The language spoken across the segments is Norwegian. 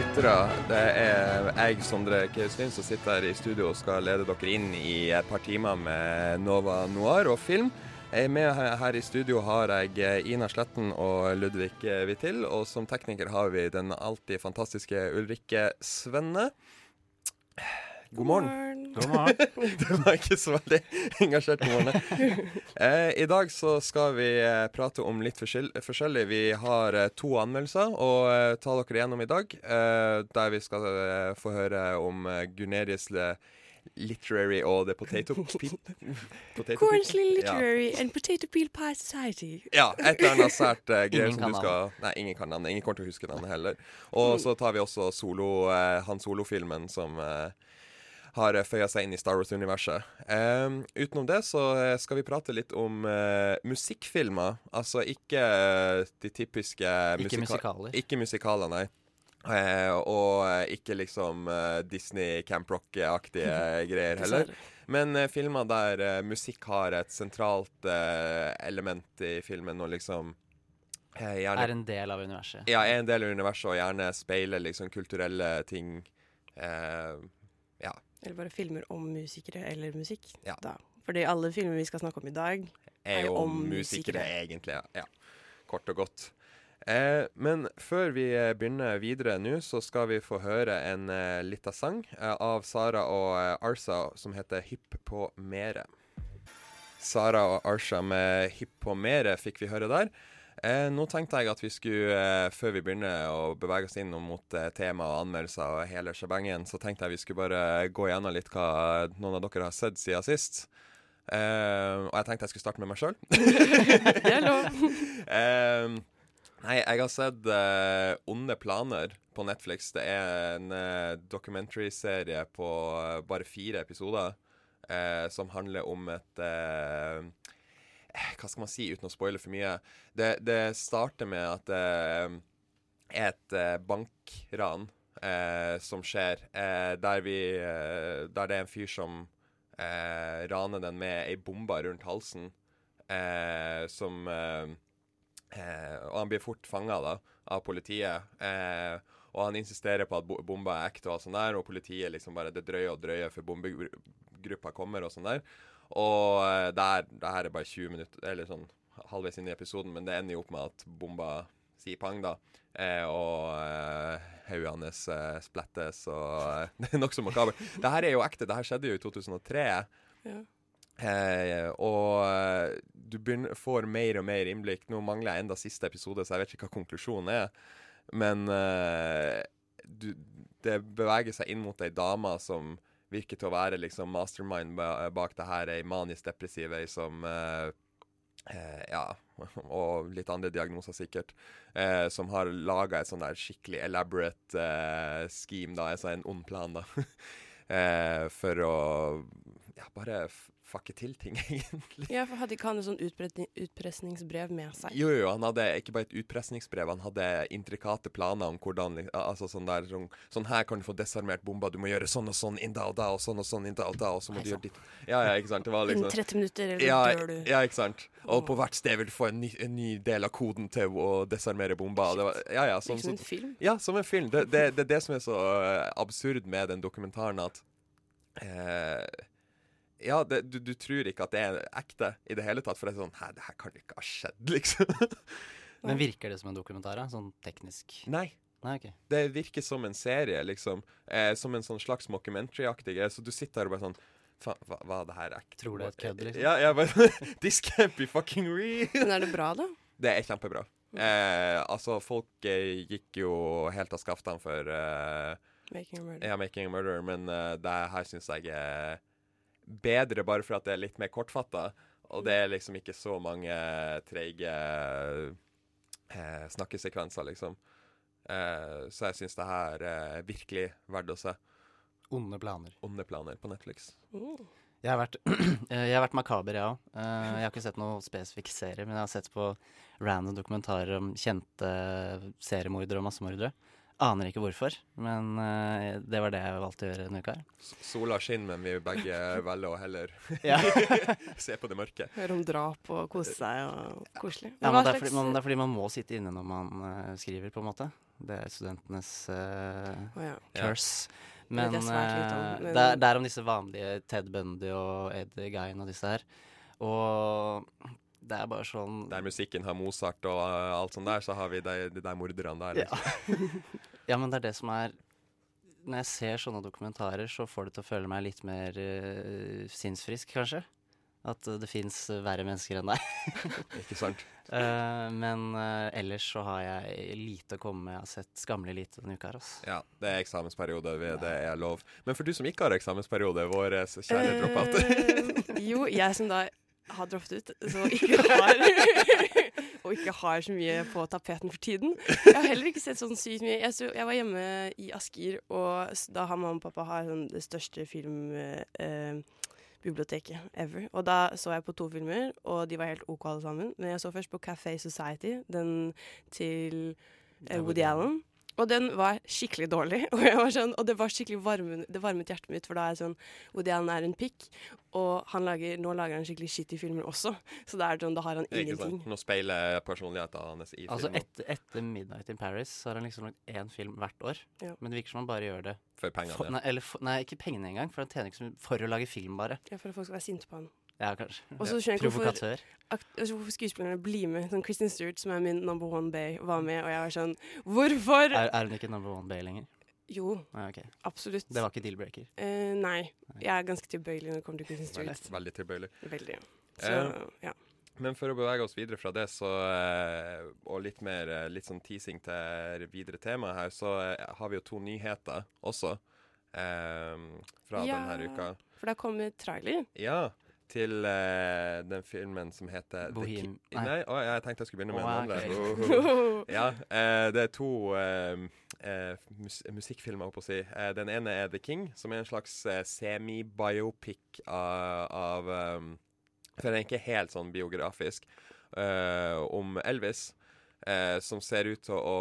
Lyttere. Det er jeg, Sondre Kauslin, som sitter her i studio og skal lede dere inn i et par timer med Nova Noir og film. Med her i studio har jeg Ina Sletten og Ludvig Vittil, og som tekniker har vi den alltid fantastiske Ulrikke Svenne. God morgen. God morgen. Det var ikke så veldig engasjert på morgenen. Eh, I dag så skal vi eh, prate om litt forskjellig. Vi har eh, to anmeldelser å eh, ta dere igjennom i dag. Eh, der vi skal få høre om uh, Gunerius Literary og The Potato Peel. Cornsley Literary Literary and Potato Peel Pie Society. Ja. ja, et eller annet sært uh, greier som du skal Nei, ingen kan navnet. Ingen kommer til å huske navnet heller. Og så tar vi også solo, uh, Han Solo-filmen som eh, har føya seg inn i Star Wars-universet. Um, utenom det så eh, skal vi prate litt om uh, musikkfilmer. Altså ikke eh, de typiske Ikke musikaler. Ikke musikaler, nei. Uh, og eh, ikke liksom uh, Disney Camp Rock-aktige greier heller. Men eh, filmer der eh, musikk har et sentralt eh, element i filmen, og liksom eh, gjerne Er en del av universet. ja, er en del av universet, og gjerne speiler liksom kulturelle ting. Eh. Eller bare filmer om musikere eller musikk. Ja. Da. Fordi alle filmer vi skal snakke om i dag, Er jo om musikere, musikere. egentlig. Ja. Kort og godt. Eh, men før vi eh, begynner videre nå, så skal vi få høre en eh, lita sang eh, av Sara og eh, Arsa som heter 'Hypp på mere'. Sara og Arsha med 'Hypp på mere' fikk vi høre der. Eh, nå tenkte jeg at vi skulle, eh, før vi begynner å bevege oss inn mot eh, tema og anmeldelser og hele shebangen, så tenkte jeg vi skulle bare gå gjennom litt hva noen av dere har sett siden sist. Eh, og jeg tenkte jeg skulle starte med meg sjøl. Det er lov. Ehm, nei, jeg har sett eh, Onde planer på Netflix. Det er en documentary-serie på eh, bare fire episoder eh, som handler om et eh, Hva skal man si uten å spoile for mye? Det, det starter med at det er et eh, bankran eh, som skjer, eh, der vi eh, Der det er en fyr som eh, raner den med ei bombe rundt halsen, eh, som eh, Eh, og han blir fort fanga av politiet. Eh, og han insisterer på at bomba er ekte, og alt sånt der, og politiet liksom bare det drøyer og drøyer før bombegruppa kommer. Og sånn der. Og eh, det, er, det her er bare 20 minutter, eller sånn halvveis inn i episoden, men det ender jo opp med at bomba sier pang, da. Eh, og eh, hodet hans eh, splettes, og eh, det er nokså makabert. Det her er jo ekte. Det her skjedde jo i 2003. Ja. Eh, og eh, du begynner, får mer og mer innblikk. Nå mangler jeg enda siste episode, så jeg vet ikke hva konklusjonen er. Men eh, du, det beveger seg inn mot ei dame som virker til å være liksom mastermind bak det her. Ei manisk depressiv ei som eh, eh, Ja, og litt andre diagnoser sikkert. Eh, som har laga et sånn der skikkelig elaborate eh, scheme, da. Altså en ond plan, da. eh, for å ja, bare fucke til ting, egentlig. Ja, for Hadde ikke han et sånn utpre- utpressningsbrev med seg? Jo, jo, han hadde ikke bare et utpressningsbrev, han hadde intrikate planer om hvordan Altså sånn der sånn, sånn her kan du få desarmert bomba, du må gjøre sånn og sånn inn da og da, og sånn og sånn inn da og da, og så må Nei, du gjøre ditt Ja, ja, ikke sant. Det var liksom Innen liksom 30 minutter, eller ja, dør du? ja, ikke sant. Og på hvert sted vil du få en ny, en ny del av koden til å desarmere bomba. Det var, ja, ja, sånn, som en sånn, film. ja, som en film. Det er det, det, det som er så eh, absurd med den dokumentaren, at eh, Ja, det, du, du tror ikke at det er ekte i det hele tatt, for det er sånn Hæ, det her kan ikke ha skjedd, liksom. Men virker det som en dokumentar? da? Sånn teknisk? Nei. Nei, ok. Det virker som en serie, liksom. Eh, som en sånn slags mockumentary-aktig. Så du sitter der og bare sånn Faen, hva, er det her ekte? Tror du det er et kødd, liksom? Ja, jeg bare This can't be fucking real! Men er det bra, da? Det er kjempebra. Eh, altså, folk eh, gikk jo helt av skaftene for eh, Making a murder. ja, 'Making a Murder', men eh, det her syns jeg er bedre bare for at det er litt mer kortfatta. Og det er liksom ikke så mange treige eh, snakkesekvenser, liksom. Eh, så jeg syns det her er virkelig verdt å se. Onde planer. Onde planer på Netflix. Mm. Jeg har vært, jeg har vært makaber, jeg òg. jeg har ikke sett noen spesifikk serie, men jeg har sett på random dokumentarer om kjente seriemordere og massemordere. Aner ikke hvorfor, men uh, det var det jeg valgte å gjøre denne uka. Sola skinner, men vi begge velger å heller se på det mørke. Høre om drap og kose seg og koselig. Ja, men det, er fordi man, det er fordi man må sitte inne når man uh, skriver, på en måte. Det er studentenes uh, oh, ja. Curse. Men, det er om disse vanlige Ted Bundy og Ed Gein og disse her. Og det er bare sånn Der musikken har Mozart og uh, alt sånt der, så har vi de, de der morderne der. Liksom. Ja, men det er det som er Når jeg ser sånne dokumentarer, så får det til å føle meg litt mer uh, sinnsfrisk, kanskje. At eh, det fins verre mennesker enn deg. Ikke sant? Eh, men eh, ellers så har jeg lite å komme med. Jeg har sett skammelig lite denne uka her, altså. Ja, det er eksamensperiode, vi- det er lov. Men for du som ikke har eksamensperiode, vår eh, kjære dropout Eh, jo, jeg som da har droppet ut, så ikke har Og ikke har så mye på tapeten for tiden. Jeg har heller ikke sett sånn sykt mye. Jeg, så, jeg var hjemme i Asker, og da har mamma og pappa har sånn det største filmbiblioteket ever. Og da så jeg på to filmer, og de var helt OK alle sammen. Men jeg så først på Café Society, den til eh, Woody Allen. Og den var skikkelig dårlig. Og, jeg var sånn, og det var skikkelig varme, det varmet hjertet mitt, for da er jeg sånn Woody Allen er en pikk, og han lager, nå lager han skikkelig shitty filmer også. Så det er sånn, da har han ingenting. Nå speiler personligheten hans i Altså filmen etter, etter 'Midnight in Paris' så har han liksom lagd én film hvert år. Ja. Men det virker som han bare gjør det for for, pengene. nei, eller for, nei, ikke pengene engang, for han tjener ikke så mye for å lage film, bare. Ja, for at folk skal være sinte på han. Ja, kanskje. Og så skjønner jeg ikke hvorfor, altså, hvorfor skuespillerne blir med. Sånn Kristin Stewart, som er min number one bay, var med, og jeg var sånn Hvorfor? Er, er hun ikke number one bay lenger? Jo, ah, okay. absolutt. Det var ikke deal-breaker. Eh, nei. Jeg er ganske tilbøyelig når det kommer til Kristin Stewart. Veldig, veldig tilbøyelig. Veldig. Så, Eh, ja. Men for å bevege oss videre fra det, så, eh, og litt mer eh, litt sånn teasing til videre tema her, så eh, har vi jo to nyheter også eh, fra Ja. denne uka. For det har kommet trailer. Ja, til uh, den filmen som heter The nei. Nei, å, jeg tenkte jeg skulle begynne med oh, en andre. Oh. Ja, uh, det er to uh, mus musikkfilmer, holdt på å si. Den ene er The King, som er en slags semi-biopic av, av um, For den er ikke helt sånn biografisk. om Elvis, som ser ut til å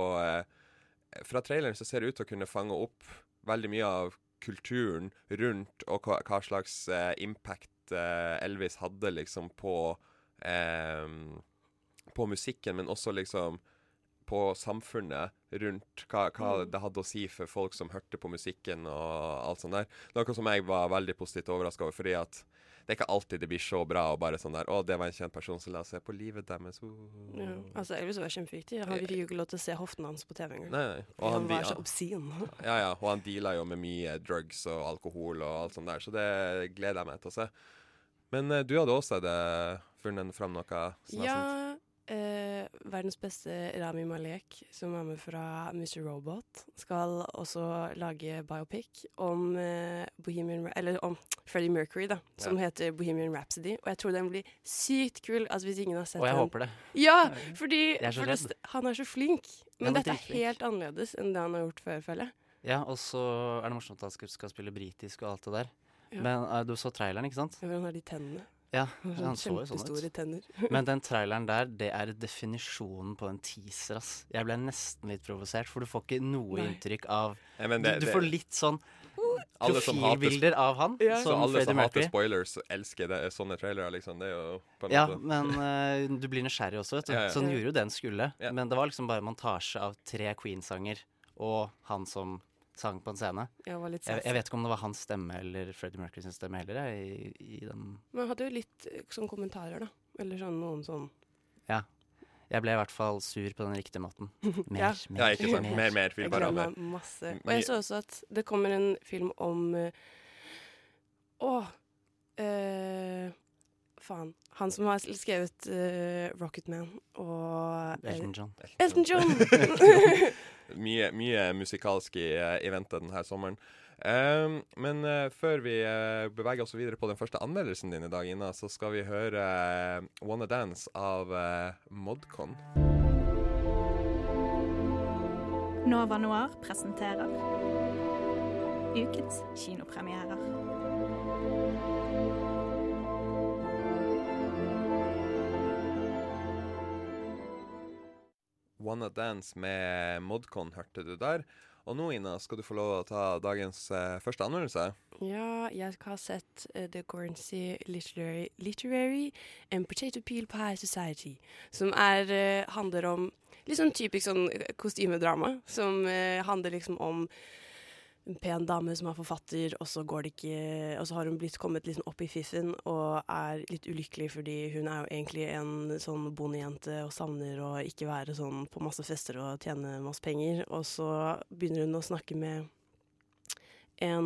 Fra traileren så ser det ut til å kunne fange opp veldig mye av kulturen rundt, og hva, hva slags impact eh, Elvis hadde liksom på eh, På musikken, men også liksom på samfunnet rundt hva, hva det hadde å si for folk som hørte på musikken og alt sånt der. Noe som jeg var veldig positivt overraska over, fordi at det er ikke alltid det blir så bra og bare sånn der Å, det var en kjent person, så la oss se på livet deres. Uh. Ja. Altså, Elvis var kjempeviktig. Han, fikk jo ikke lov til å se hoftene hans på TV engang. Han, han, var så obscene. Ja, ja, og han deala jo med mye drugs og alkohol og alt sånt der, så det gleder jeg meg til å se. Men eh, du hadde også det, funnet fram noe snasent? Ja, eh, verdens beste Rami Malek, som er med fra Mr. Robot, skal også lage biopic om eh, Bohemian Eller om Freddie Mercury, da, som Ja. heter Bohemian Rhapsody. Og jeg tror den blir sykt kul, altså hvis ingen har sett den. Og jeg den. håper det. Ja, fordi er for det, han er så flink. Men dette er helt annerledes enn det han har gjort før, føler jeg. Ja, og så er det morsomt at han skal spille britisk og alt det der. Ja. Men uh, du så traileren, ikke sant? Hvor han har de tennene. Ja, Han så jo sånn ut. tenner. Men den traileren der, det er definisjonen på en teaser, ass. Jeg ble nesten litt provosert, for du får ikke noe Nei. inntrykk av ja, det, du, du får litt sånn profilbilder av han, Ja. så alle Freddie som hater spoilers, elsker det, sånne trailere, liksom. Det er jo på en Ja, måte men uh, du blir nysgjerrig også, vet du. Ja, ja. Så den gjorde jo det den skulle. Ja. Men det var liksom bare montasje av tre Queen-sanger og han som sang på en scene. Jeg, var litt Jeg, jeg vet ikke om det var hans stemme eller Freddie Mercury sin stemme heller, jeg, i, i den Men hadde jo litt eh, sånn kommentarer, da. Eller sånn noen sånn Jeg ble i hvert fall sur på den riktige måten. Mer, Ja. mer, Ja, ikke sant. Mer, mer, mer Jeg bare meg masse. Og jeg så også at det kommer en film om Å! Uh, uh, Faen. Han som har skrevet uh, Rocketman og eh, Elton John. Elton John! mye, mye musikalsk i uh, eventet denne sommeren. Um, men uh, før vi uh, beveger oss videre på den første anmeldelsen din i dag, Ina, så skal vi høre uh, Wanna Dance av eh, Modcon. Nova Noir presenterer ukens kinopremierer. Wanna Dance med Modcon hørte du der. Og nå, Ina, skal du få lov å ta dagens eh, første anmeldelse. Ja, jeg har sett uh, The Guernsey Literary, Literary and Potato Peel Pie Society. Som er, uh, handler om litt sånn typisk sånn eh, kostymedrama. Som uh, handler liksom om en pen dame som er forfatter, og så går det ikke Og så har hun blitt kommet liksom opp i fiffen og er litt ulykkelig fordi hun er jo egentlig en sånn bondejente og savner å ikke være sånn på masse fester og tjene masse penger. Og så begynner hun å snakke med en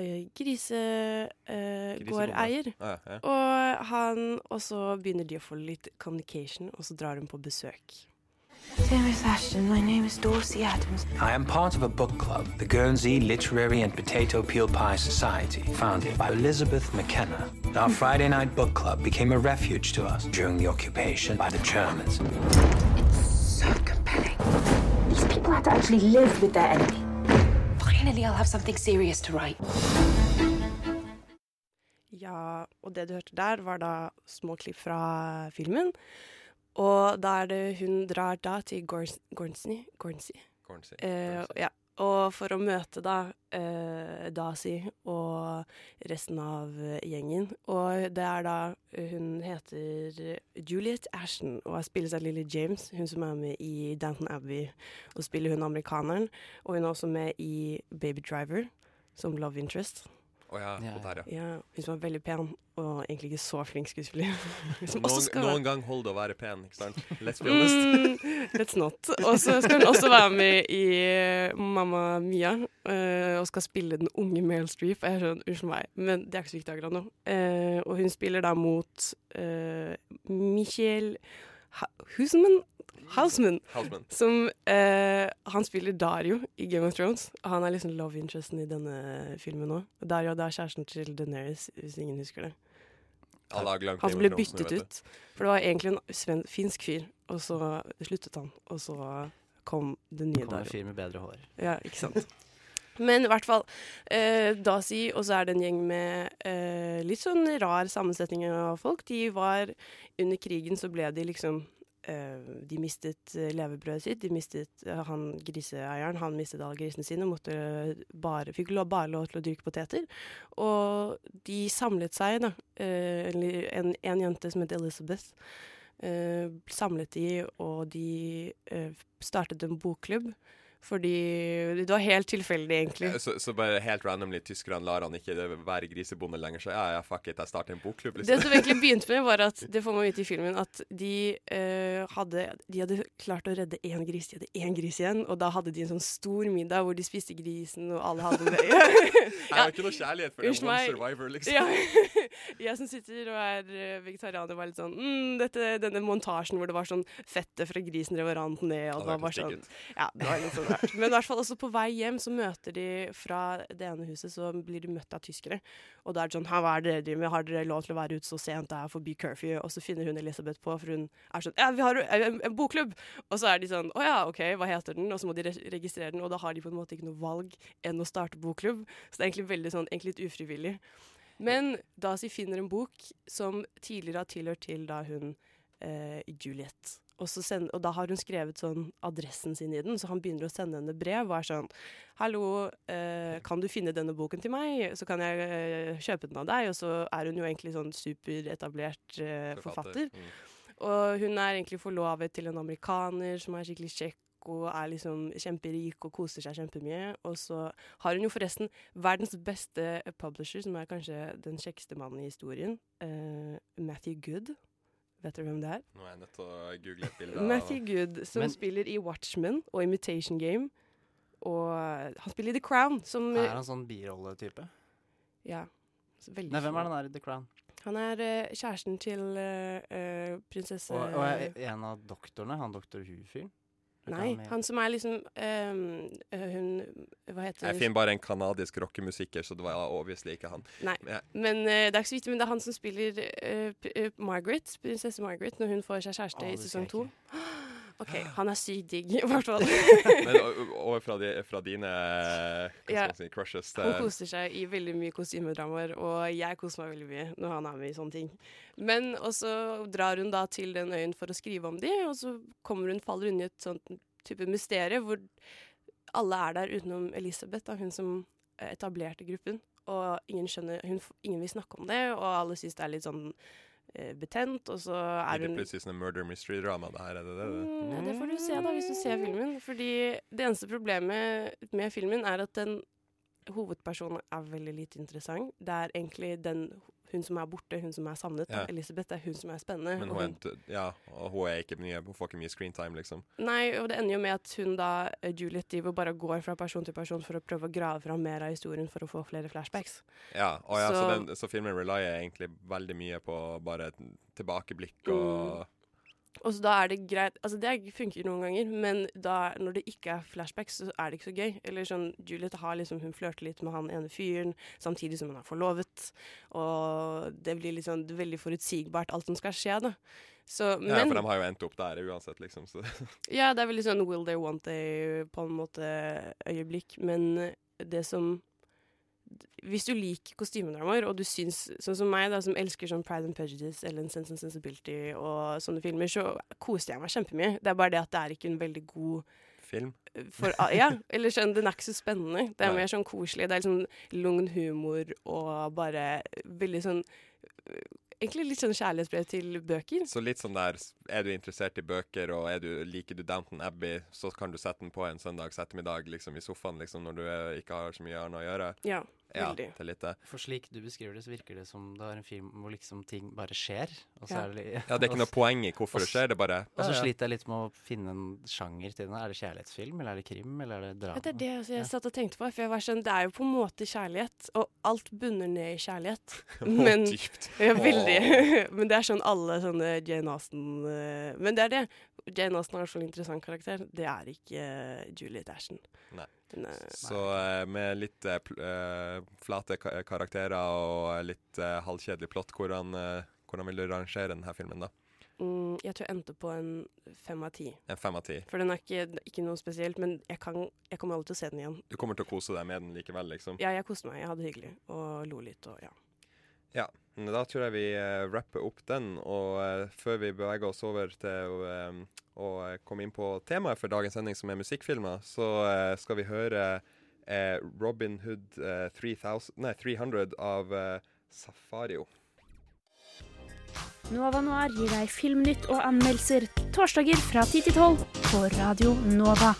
uh, grisegårdeier. Ja, ja. Og han Og så begynner de å få litt communication, og så drar hun på besøk. Dear Miss Ashton, my name is Dorsey Adams. I am part of a book club, the Guernsey Literary and Potato Peel Pie Society, founded by Elizabeth McKenna. Our hmm. Friday night book club became a refuge to us during the occupation by the Germans. It's so compelling. These people had to actually live with their enemy. Finally, I'll have something serious to write. Ja, og det du hørte der, var da små klipp fra filmen. Og da er det hun drar da til Gornsey Eh, ja. Og for å møte da eh, Dasi og resten av gjengen. Og det er da Hun heter Juliet Ashton og har spilles av Lily James, hun som er med i Downton Abbey og spiller hun amerikaneren. Og hun er også med i Baby Driver som love interest. Å ja, ja. der, ja. Ja, hun som er veldig pen og egentlig ikke så flink skuespiller. Noen, skal noen gang holder det å være pen, ikke sant? Let's be honest. Mm, let's not. Og så skal hun også være med i eh, Mamma Mia uh, og skal spille den unge Meryl Streep. Jeg skjønner, sånn, Unnskyld meg, men det er ikke så viktig akkurat nå. Uh, og hun spiller da mot uh, Michael ha Husman? Houseman, Houseman. Som eh, Han spiller Dario i Game of Thrones. Og han er liksom love interesten i denne filmen òg. Dario det er kjæresten til Daenerys, hvis ingen husker det. Han som ble nå, byttet ut. For det var egentlig en sven finsk fyr, og så sluttet han. Og så kom det nye Kommer en Dario. fyr med bedre hår. Ja, ikke sant. Men i hvert fall, eh, Dasi, og så er det en gjeng med eh, litt sånn rar sammensetning av folk. De var Under krigen så ble de liksom eh, De mistet eh, levebrødet sitt. De mistet eh, han griseeieren. Han mistet alle grisene sine og måtte bare, fikk lov, bare lov til å dyrke poteter. Og de samlet seg, da. Eh, en, en jente som het Elizabeth. Eh, samlet de, og de eh, startet en bokklubb. Fordi Det var helt tilfeldig, egentlig. Eh, Så, så bare helt randomly, tyskerne lar han ikke være grisebonde lenger, så ja, ja, fuck it, jeg starter en bokklubb, Det liksom. som egentlig begynte med, var at det får man vite i filmen, at de, eh, hadde, de hadde klart å redde én gris. De hadde én gris igjen, og da hadde de en sånn stor middag hvor de spiste grisen, og alle hadde det. Jeg har ikke noe kjærlighet for en one survivor, liksom. Ja. jeg som sitter og er eh, vegetarianer, var litt sånn mm, dette, Denne montasjen hvor det var sånn fettet fra grisen drev og rant ned, og det var det bare sånn Ja, det var litt sånn rart. Men i hvert fall også på vei hjem så møter de fra det ene huset, så blir de møtt av tyskere. Og da er det sånn Hva er det dere driver med? Har dere lov til å være ute så sent? Det er forbi curfew. Og så finner hun Elisabeth på, for hun er sånn Ja, vi har en, bokklubb! Og så er de sånn Å ja, OK, hva heter den? Og så må de re registrere den, og da har de på en måte ikke noe valg enn å starte bokklubb. Så det er egentlig veldig sånn, egentlig litt ufrivillig. Men Dasi finner en bok som tidligere har tilhørt til da hun eh, Juliet. Og, så send, og da har hun skrevet sånn adressen sin i den, så han begynner å sende henne brev og er sånn Hallo, eh, kan du finne denne boken til meg? Så kan jeg eh, kjøpe den av deg. Og så er hun jo egentlig sånn superetablert eh, forfatter. Mm. Og hun er egentlig forlovet til en amerikaner som er skikkelig kjekk og er liksom kjemperik og koser seg kjempemye. Og så har hun jo forresten verdens beste publisher, som er kanskje den kjekkeste mannen i historien. eh, Matthew Good. Vet dere hvem det er? Nå er jeg nødt til å google et bilde. Matthew Good, som Men- spiller i Watchmen og Imitation Game. Og han spiller i The Crown, som Er han sånn birolletype? Ja. så Veldig Nei, hvem er den der i The Crown? Han er uh, kjæresten til uh, eh, prinsesse Og, og er en av doktorene? Han doktor Who-fyren? Ikke Nei, han som er liksom eh, Hun Hva heter Jeg finner bare en kanadisk rockemusiker, så det var obviously ikke han. Nei, Men men eh, det er ikke så viktig, men det er han som spiller eh, Margaret, prinsesse Margaret, når hun får seg kjæreste Å, i sesong to. jeg OK, han er sykt digg, i hvert fall. Men og, og fra, de, fra dine Ja. si, crushes Han til koser seg i veldig mye kostymedramaer, og jeg koser meg veldig mye når han er med i sånne ting. Men og så drar hun da til den øyen for å skrive om de, og så kommer hun, faller hun i et sånt type mysterie hvor alle er der utenom Elisabeth, da, hun som etablerte gruppen. Og ingen skjønner, hun, ingen vil snakke om det, og alle syns det er litt sånn eh, betent, og så er Blir det hun plutselig sånn murder mystery-drama? Det her, er det det? det? Mm, ja, det får du se da, hvis du ser filmen. Fordi det eneste problemet med filmen er at den hovedpersonen er veldig lite interessant. Det er egentlig den, hun som er borte, hun som er savnet. Ja. Elisabeth er hun som er spennende. Men hun hun- ja, og hun er ikke mye Hun får ikke mye screentime, liksom. Nei, og det ender jo med at hun da, eh, Juliet, Divo, bare går fra person til person for å prøve å grave fram mer av historien for å få flere flashbacks. Ja, og ja, så, Så- den, så filmen relyer egentlig veldig mye på bare tilbakeblikk og Og så da er det greit Altså, det funker noen ganger, men da, når det ikke er flashbacks, så er det ikke så gøy. Eller sånn, Juliet har liksom Hun flørter litt med han ene fyren, samtidig som hun er forlovet. Og det blir liksom veldig forutsigbart, alt som skal skje, da. Så, Ja, for de har jo endt opp der uansett, liksom. Så. Ja, det er veldig sånn will they, want they på en måte øyeblikk. Men det som Hvis du liker kostymedramaer, og du syns Sånn som meg, da, som elsker sånn Pride and Prejudice eller Sense and Sensibility og sånne filmer, så koste jeg meg kjempemye. Det er bare det at det er ikke en veldig god Film. for, Ja, eller sånn, den er ikke så spennende. Det er Nei. mer sånn koselig. Det er liksom lugn humor og bare veldig sånn Egentlig litt sånn kjærlighetsbrev til bøker. Så litt sånn der Er du interessert i bøker, og du, liker du Downton Abbey, så kan du sette den på en søndags ettermiddag liksom, i sofaen liksom, når du eh, ikke har så mye annet å gjøre. Ja, Ja, det er litt det. For slik du beskriver det, så virker det som det er en film hvor liksom ting bare skjer. Og så Ja. er det, Ja, det er ikke noe poeng i hvorfor det skjer, det bare Og så ja, ja. sliter jeg litt med å finne en sjanger til den. Er det kjærlighetsfilm, eller er det krim, eller er det drama? Det er det jeg Ja. satt og tenkte på. For jeg var sånn, Det er jo på en måte kjærlighet, og alt bunner ned i kjærlighet. Men, dypt. ja, veldig. Men det er sånn alle sånne Jane Austen eh, Men det er det. Jane Austen har i hvert fall en interessant karakter. Det er ikke eh, Juliet Ashton. Nei. Er, Så eh, med litt uh, flate ka karakterer og litt uh, halvkjedelig plott, hvordan, uh, hvordan vil du rangere denne filmen, da? mm, jeg tror jeg endte på en fem av ti. En fem av ti? For den er ikke, ikke noe spesielt, men jeg, kan, jeg kommer aldri til å se den igjen. Du kommer til å kose deg med den likevel, liksom? Ja, jeg koste meg. Jeg hadde det hyggelig og lo litt og ja. Ja, da tror jeg vi uh, rapper opp den. Og uh, før vi beveger oss over til eh, å eh, komme inn på temaet for dagens sending, som er musikkfilmer, så eh, skal vi høre eh, Robin Hood eh, 3000, nei, 300 av eh, Safario. Nova Noir gir deg filmnytt og anmeldelser torsdager fra 10 til 12 på Radio Nova.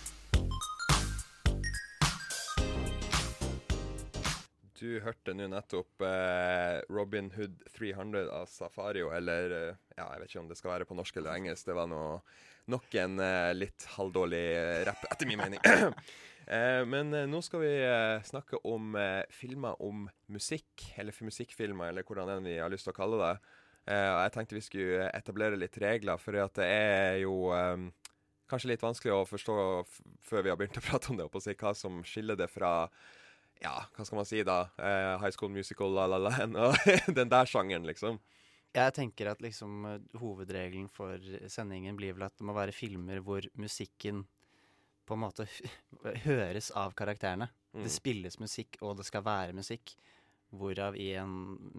Du hørte nå nettopp eh, Robin Hood 300 av Safario, eller eh, ja, jeg vet ikke om det skal være på norsk eller engelsk. Det var noe, nok en eh, litt halvdårlig eh, rapp, etter min mening. eh, men eh, nå skal vi snakke om filmer om musikk, eller musikkfilmer, eller hvordan enn vi har lyst til å kalle det. Jeg tenkte vi skulle etablere litt regler, for det er jo kanskje litt vanskelig å forstå før vi har begynt å prate om det, å si hva som skiller det fra ja, hva skal man si da? Eh, high School Musical, La La Land og den der sjangeren, liksom. Jeg tenker at liksom eh, hovedregelen for sendingen blir vel at det må være filmer hvor musikken på en måte høres av karakterene. Mm. Det spilles musikk, og det skal være musikk. Hvorav i en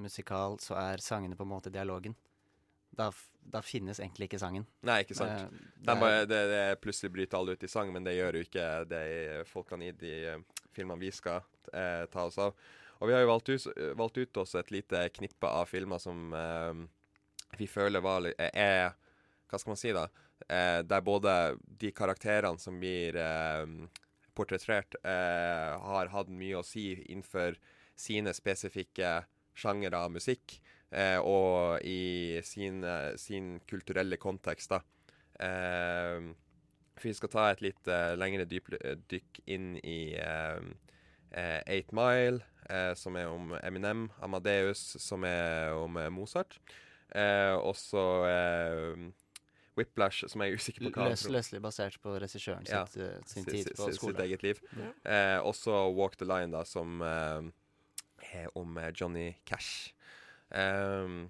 musikal så er sangene på en måte dialogen. Da, da finnes egentlig ikke sangen. Nei, ikke sant. Det- det er- det, det plutselig bryter alle ut i sang, men det gjør jo ikke det folkene i de eh, filmene vi skal eh, ta oss av. Og vi har jo valgt ut, valgt ut oss et lite knippe av filmer som eh, vi føler var, li- er Hva skal man si, da? Eh, der både de karakterene som blir eh, portrettert, eh, har hatt mye å si innenfor sine spesifikke sjangere av musikk, eh, og i sin, eh, sin kulturelle kontekst, da. Eh, for vi skal ta et litt uh, lengre dyp, dykk inn i uh, uh, Eight Mile, eh, som er om Eminem, Amadeus, som er om eh, Mozart, Uh, og så eh, Whiplash, som jeg er usikker på hva Løs, løselig basert på regissøren Ja, sitt, eh, sin tid på skolen. skole. Sitt eget liv. Ja. og også Walk the Line, da, som eh, er om eh, Johnny Cash. Ehm,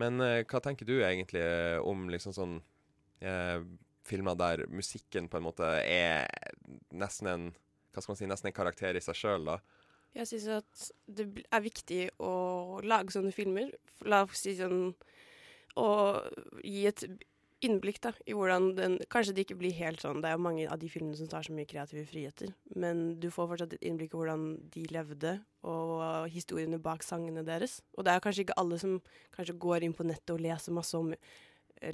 men eh, hva tenker du egentlig eh, om liksom sånn eh, filmer der musikken på en måte er nesten en hva skal man si, nesten en karakter i seg sjøl. Jeg syns at det er viktig å lage sånne filmer. La oss si sånn Å gi et innblikk da, i hvordan den Kanskje det ikke blir helt sånn, det er jo mange av de filmene som tar så mye kreative friheter, men du får fortsatt et innblikk i hvordan de levde, og historiene bak sangene deres. Og det er kanskje ikke alle som kanskje går inn på nettet og leser masse om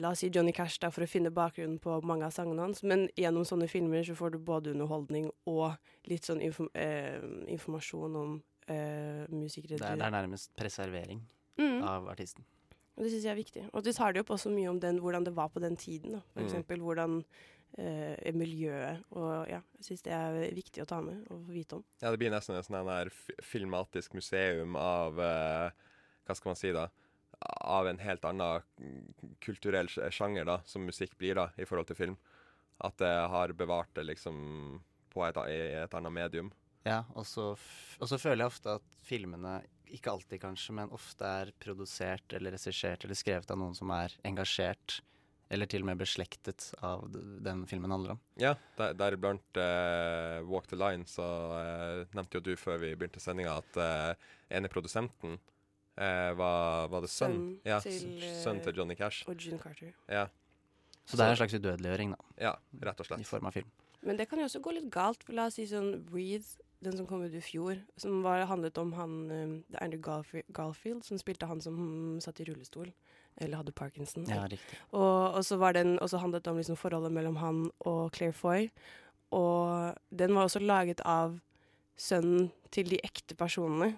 La oss si Johnny Cash da, for å finne bakgrunnen på mange av sangene hans, men gjennom sånne filmer så får du både underholdning og litt sånn inform eh, informasjon om eh, musikere Det er, det er nærmest preservering Mm. av artisten. det syns jeg er viktig. Og du tar det opp også mye om den, hvordan det var på den tiden. Da. For Mm. eksempel hvordan eh, miljøet Og ja, jeg syns det er viktig å ta med og få vite om. Ja, det blir nesten en sånn filmatisk museum av eh, Hva skal man si, da? Av en helt annen kulturell sjanger, da, som musikk blir, da, i forhold til film. At det har bevart det liksom på et, et annet medium. Ja, og så føler jeg ofte at filmene, ikke alltid kanskje, men ofte er produsert eller regissert eller skrevet av noen som er engasjert, eller til og med beslektet av den filmen handler om. Ja, der- deriblant uh, Walk the Line, så uh, nevnte jo du før vi begynte sendinga at uh, ene produsenten eh, var, var det sønn? Sønn Ja, til, sønn til eh, Johnny Cash. Og June Carter. Ja. Så det er en slags udødeliggjøring, da. Ja, rett og slett. I form av film. Men det kan jo også gå litt galt. For la oss si sånn Breathe, den som kom ut i fjor, som var, handlet om han um, det er Andrew Garfi- Garfield, som spilte han som satt i rullestol. Eller hadde parkinson. Ja, riktig. Og, og så var den handlet det om liksom forholdet mellom han og Claire Foy. Og den var også laget av sønnen til de ekte personene.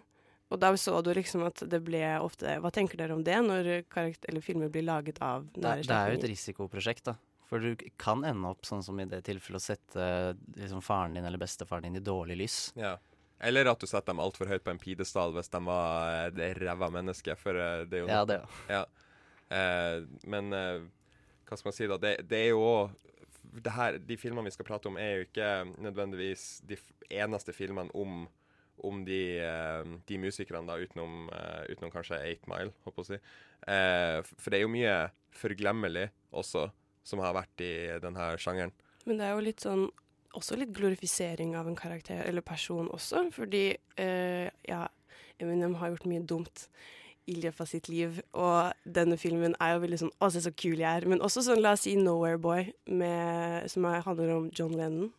Og da så du liksom at det ble ofte Hva tenker dere om det, når karakter, eller filmer blir laget av Det, nære det er jo et risikoprosjekt, da. For du kan ende opp sånn som i det tilfellet å sette liksom, faren din eller bestefaren din i dårlig lys. Ja. Eller at du setter dem altfor høyt på en pidestall hvis de var eh, det ræva mennesket. For eh, det er jo Ja, det òg. Ja. Eh, men eh, hva skal man si, da? Det, det er jo òg De filmene vi skal prate om, er jo ikke nødvendigvis de f eneste filmene om, om de, eh, de musikerne, da, utenom, eh, utenom kanskje Eight Mile, håper jeg å si. Eh, for det er jo mye forglemmelig også, som har vært i denne sjangeren. Men det er jo litt sånn også litt glorifisering av en karakter eller person også, fordi eh, ja, Eminem har gjort mye dumt i løpet av sitt liv, og denne filmen er jo veldig sånn Å, se så kul jeg er. Men også sånn, la oss si Nowhere Boy, med, som er, handler om John Lennon.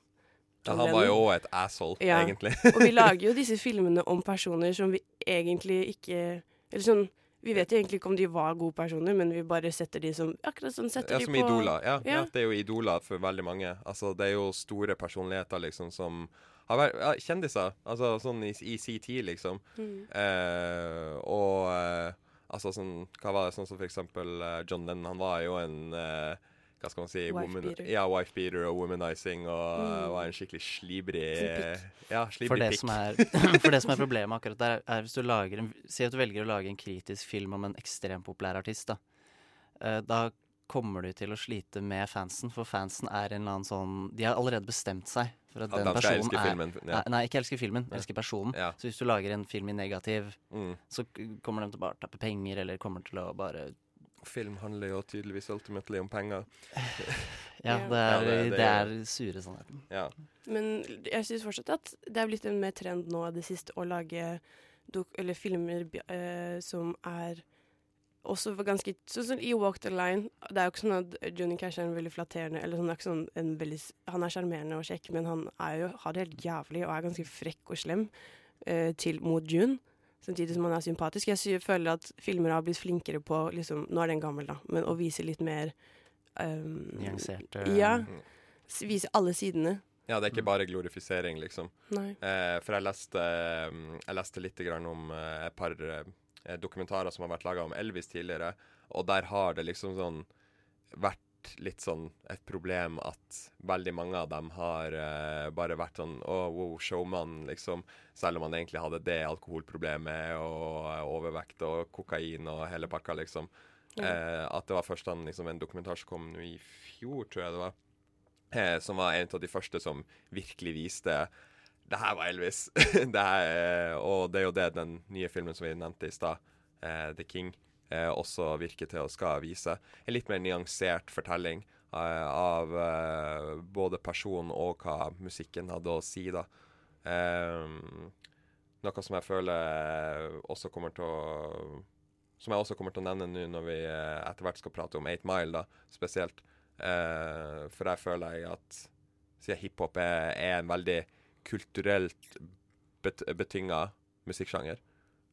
Ja, han var jo òg et asshole, Ja. egentlig. og vi lager jo disse filmene om personer som vi egentlig ikke Eller sånn vi vet jo egentlig ikke om de var gode personer, men vi bare setter de som akkurat sånn setter Ja, de som på idoler. Ja, ja. Ja. det er jo idoler for veldig mange. Altså, det er jo store personligheter liksom som har vært ja, kjendiser, altså sånn i, i si tid, liksom. Mm. Eh, og eh, altså sånn Hva var det sånn som for eksempel eh, John Lennon, han var jo en eh, hva skal man si Wife-beater. Ja, wife beater og womanizing, og Mm. var en skikkelig slibrig ja. Ja, For det, pikk. som er, for det som er problemet akkurat der, er hvis du lager en Si at du velger å lage en kritisk film om en ekstremt populær artist, da. Eh, da kommer du til å slite med fansen, for fansen er en eller annen sånn De har allerede bestemt seg for at, At den personen er filmen, ja. Nei, ikke elsker filmen, Ja. elsker personen. Ja. Så hvis du lager en film i negativ, Mm. så kommer de til å bare tappe penger, eller kommer til å bare Film handler jo tydeligvis ultimately om penger. Ja, det er, Ja, det- det, det- er sure sannheten. Ja. Men jeg syns fortsatt at det er blitt en mer trend nå det siste å lage dok eller filmer eh, som er også ganske Sånn som i Walk the Line. Det er jo ikke sånn at Johnny Cash er en veldig flatterende eller sånn, det er ikke sånn en veldig, Han er sjarmerende og kjekk, men han er jo, har det helt jævlig og er ganske frekk og slem eh, til mot June. Samtidig som han er sympatisk. Jeg føler at filmer har blitt flinkere på liksom, Nå er den gammel, da, men å vise litt mer um, Nyanserte Ja. Vise alle sidene. Ja, det er ikke bare glorifisering, liksom. Nei. Eh, for jeg leste, eh, jeg leste litt grann om eh, et par eh, dokumentarer som har vært laga om Elvis tidligere, og der har det liksom sånn vært litt sånn et problem at veldig mange av dem har uh, bare vært sånn Å, wow, showman, liksom. Selv om han egentlig hadde det alkoholproblemet og eh, overvekt og kokain og hele pakka, liksom. Mm. Uh, at det var først han, liksom, en dokumentar som kom i fjor, tror jeg det var, uh, som var en av de første som virkelig viste det her var Elvis. det her, og det er jo det den nye filmen som vi nevnte i stad, The King, eh, også virker til å skal vise. En litt mer nyansert fortelling eh, av eh, både personen og hva musikken hadde å si, da. Ehm, noe som jeg føler også kommer til å Som jeg også kommer til å nevne nå når vi eh, etter hvert skal prate om 8 Mile, da, spesielt. Eh, for der føler jeg at siden hiphop er, er en veldig kulturelt bet betynga musikksjanger.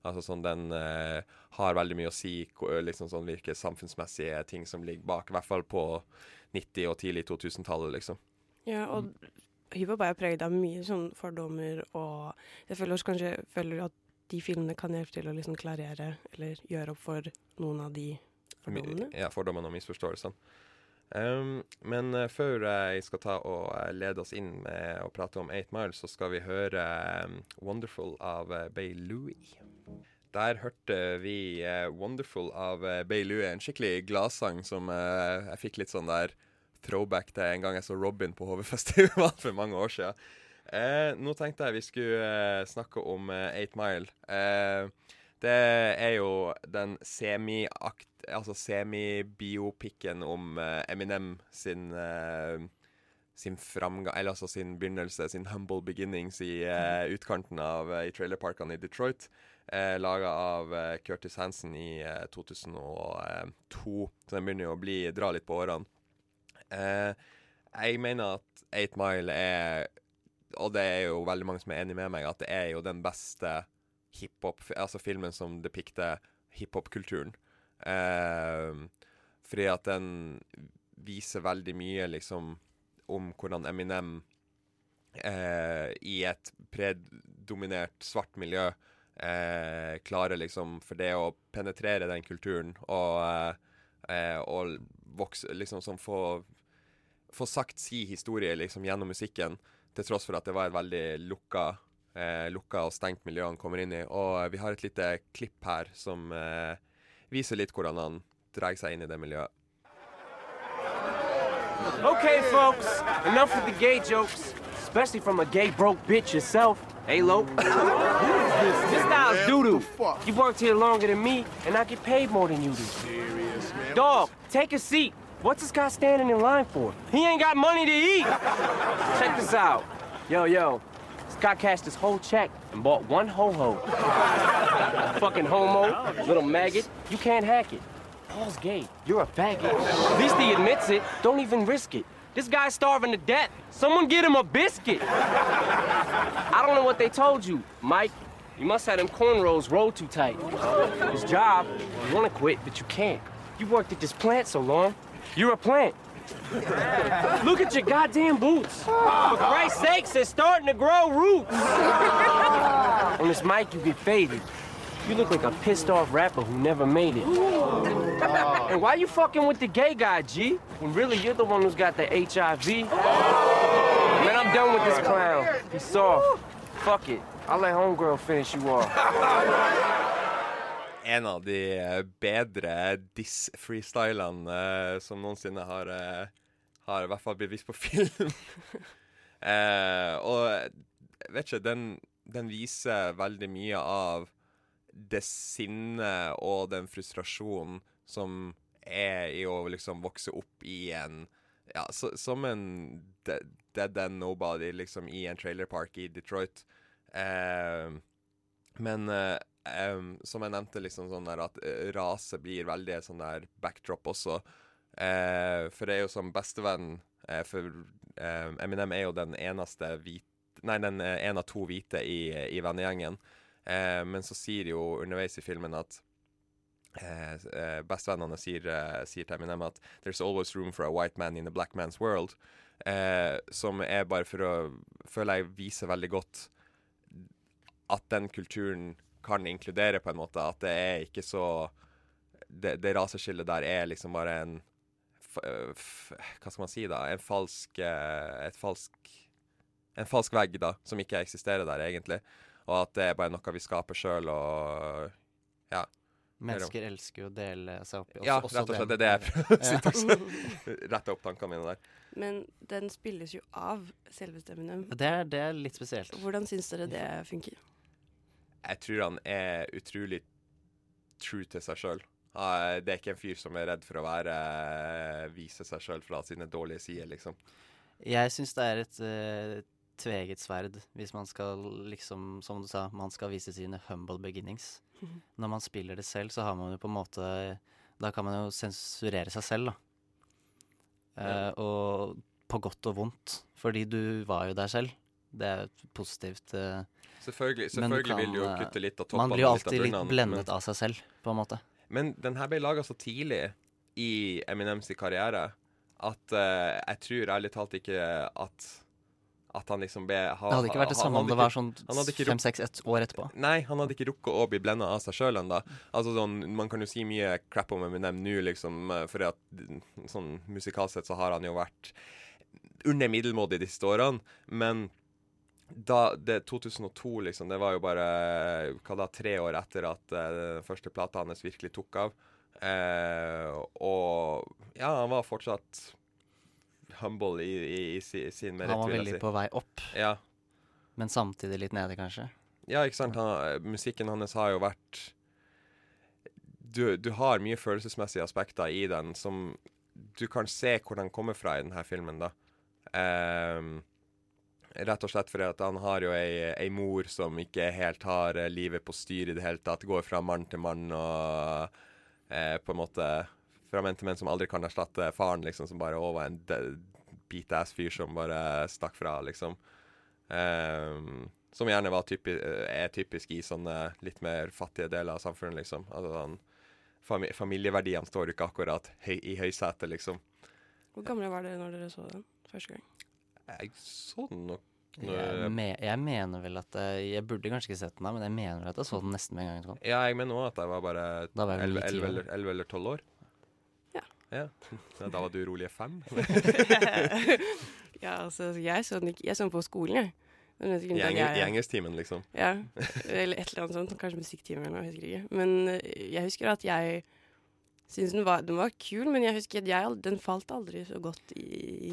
Altså sånn Den eh, har veldig mye å si, liksom sånn hvilke samfunnsmessige ting som ligger bak. I hvert fall på 90- og tidlig 2000-tallet, liksom. Ja, og hiphop er preget av mye sånn fordommer, og jeg føler også kanskje føler at de filmene kan hjelpe til å liksom klarere eller gjøre opp for noen av de fordommene. Ja, fordommene og misforståelsene. Um, men uh, før jeg skal ta og uh, lede oss inn med å prate om 8 Mile, så skal vi høre um, 'Wonderful' av Bay Louie. Der hørte vi eh, 'Wonderful' av uh, Bay Lue, en skikkelig gladsang som eh, jeg fikk litt sånn der throwback til en gang jeg så Robin på HV-festival for mange år siden. Eh, nå tenkte jeg vi skulle eh, snakke om eh, 8 Mile. Eh, det er jo den semi-akt... Altså semi-biopikken om eh, Eminem sin eh, sin framgang, eller altså sin begynnelse, sin humble beginnings i eh, utkanten av eh, i trailerparkene i Detroit. Eh, Laga av eh, Curtis Hansen i eh, 2002. Så den begynner jo å bli, dra litt på årene. Eh, jeg mener at 8 Mile er Og det er jo veldig mange som er enig med meg, at det er jo den beste hiphop Altså filmen som depikter hiphop-kulturen. Eh, fordi at den viser veldig mye liksom om hvordan Eminem eh, i et predominert svart miljø eh, klarer liksom for det å penetrere den kulturen og, eh, eh, og vokse liksom sånn få få sagt si historie liksom gjennom musikken, til tross for at det var et veldig lukka, eh, lukka og stengt miljø han kommer inn i. Og vi har et lite klipp her som eh, viser litt hvordan han drar seg inn i det miljøet. Okay, folks, enough with the gay jokes, especially from a gay broke bitch yourself. Hey, Lo. this, this style's doo-doo. You worked here longer than me, and I get paid more than you do. Serious, man. Dog, take a seat. What's this guy standing in line for? He ain't got money to eat. Check this out. Yo, yo. This guy cashed his whole check and bought one ho-ho. Fucking homo, little maggot. You can't hack it. Paul's gay. You're a faggot. At least he admits it. Don't even risk it. This guy's starving to death. Someone get him a biscuit. I don't know what they told you, Mike. You must have them cornrows rolled too tight. His job, you want to quit, but you can't. You worked at this plant so long. You're a plant. Look at your goddamn boots. For Christ's sakes, they're starting to grow roots. On this mic, you get faded. You look like a pissed off rapper who never made it. And why you fucking with the gay guy, G? When really you're the one who's got the HIV? Man, I'm done with this clown. He's soft. Fuck it. I'll let homegirl finish you off. en av de eh, bedre diss-freestylene eh, som noensinne har, eh, har i hvert fall blitt vist på film. eh, og vet ikke, den, den viser veldig mye av det sinnet og den frustrasjonen som er i å liksom vokse opp i en Ja, så, som en de- dead end nobody, liksom, i en trailerpark i Detroit. Eh, men eh, em, som jeg nevnte, liksom sånn der at eh, rase blir veldig sånn der backdrop også. Eh, for det er jo som bestevenn For Eminem er jo den eneste hvite Nei, den er en av to hvite i, i vennegjengen. Men så sier jo underveis i filmen at Bestevennene sier, sier til Eminem at There's always room for a white man in a black man's world. Eh, som er bare for å Føler jeg viser veldig godt at den kulturen kan inkludere, på en måte. At det er ikke så Det, det raseskillet der er liksom bare en f, f, Hva skal man si, da? En falsk eh, Et falsk En falsk vegg, da, som ikke eksisterer der, egentlig. Og at det er bare noe vi skaper sjøl, og ja. Mennesker elsker jo å dele seg opp i også, Ja, rett og slett. Det er det jeg prøver å si. Rette opp tankene mine der. Men den spilles jo av selveste Eminem. Det er, det er litt spesielt. Hvordan syns dere det funker? Jeg tror han er utrolig true til seg sjøl. Det er ikke en fyr som er redd for å være vise seg sjøl fra sine dårlige sider, liksom. Jeg syns det er et uh, tveget sverd hvis man skal liksom, som du sa, man skal vise sine humble beginnings. Når man spiller det selv, så har man jo på en måte Da kan man jo sensurere seg selv, da. Eh, og på godt og vondt. Fordi du var jo der selv. Det er jo positivt. eh, Selvfølgelig, men kan, vil du jo eh, kutte litt av Man blir jo alltid litt litt blendet men- av seg selv, på en måte. Men den her ble laga så tidlig i Eminems karriere at eh, jeg tror ærlig talt ikke at at han liksom ble ha, Det hadde ikke vært det samme om det var sånn han hadde ikke fem, rukket- seks, et år etterpå. Nei, han hadde ikke rukket å bli blenda av seg sjøl ennå. Altså, sånn, man kan jo si mye crap om Eminem nå, liksom, for at sånn musikalsk sett så har han jo vært under middelmådig de siste årene, men da det 2002, liksom, det var jo bare hva da, tre år etter at uh, den første plata hans virkelig tok av. Uh, og ja, han var fortsatt humble i, i, i, sin merit, Han var veldig si. på vei opp, Ja. men samtidig litt nede, kanskje. Ja, ikke sant. Han, musikken hans har jo vært du, du har mye følelsesmessige aspekter i den som du kan se hvor den kommer fra i denne filmen, da. Um, rett og slett fordi at han har jo ei, ei mor som ikke helt har eh, livet på styr i det hele tatt. Går fra mann til mann og eh, på en måte Til menn som aldri kan erstatte faren, liksom, som bare var en beat-ass-fyr som bare stakk fra, liksom. Um, som gjerne var typi, er typisk i sånne litt mer fattige deler av samfunnet, liksom. Altså, sånn, fami familieverdiene står ikke akkurat høy, i høysetet, liksom. Hvor gamle var dere når dere så den første gang? Jeg så den nok Jeg, me jeg mener vel at jeg, jeg burde kanskje ikke sett den da, men jeg mener vel at jeg så den nesten med en gang. Ja, jeg mener òg at jeg var bare Da var jeg vel 11 ni-ti år. eller- 11 eller 12 år. Ja. Da var du rolige fem? ja, altså, jeg så den ikke Jeg så den på skolen, jeg. I, I engelsktimen, liksom. Ja, eller et eller annet sånt. Kanskje musikktimen eller noe, jeg husker ikke. Men eh, jeg husker at jeg syntes den var, den var kul, men jeg husker at jeg, den falt aldri så godt i, i,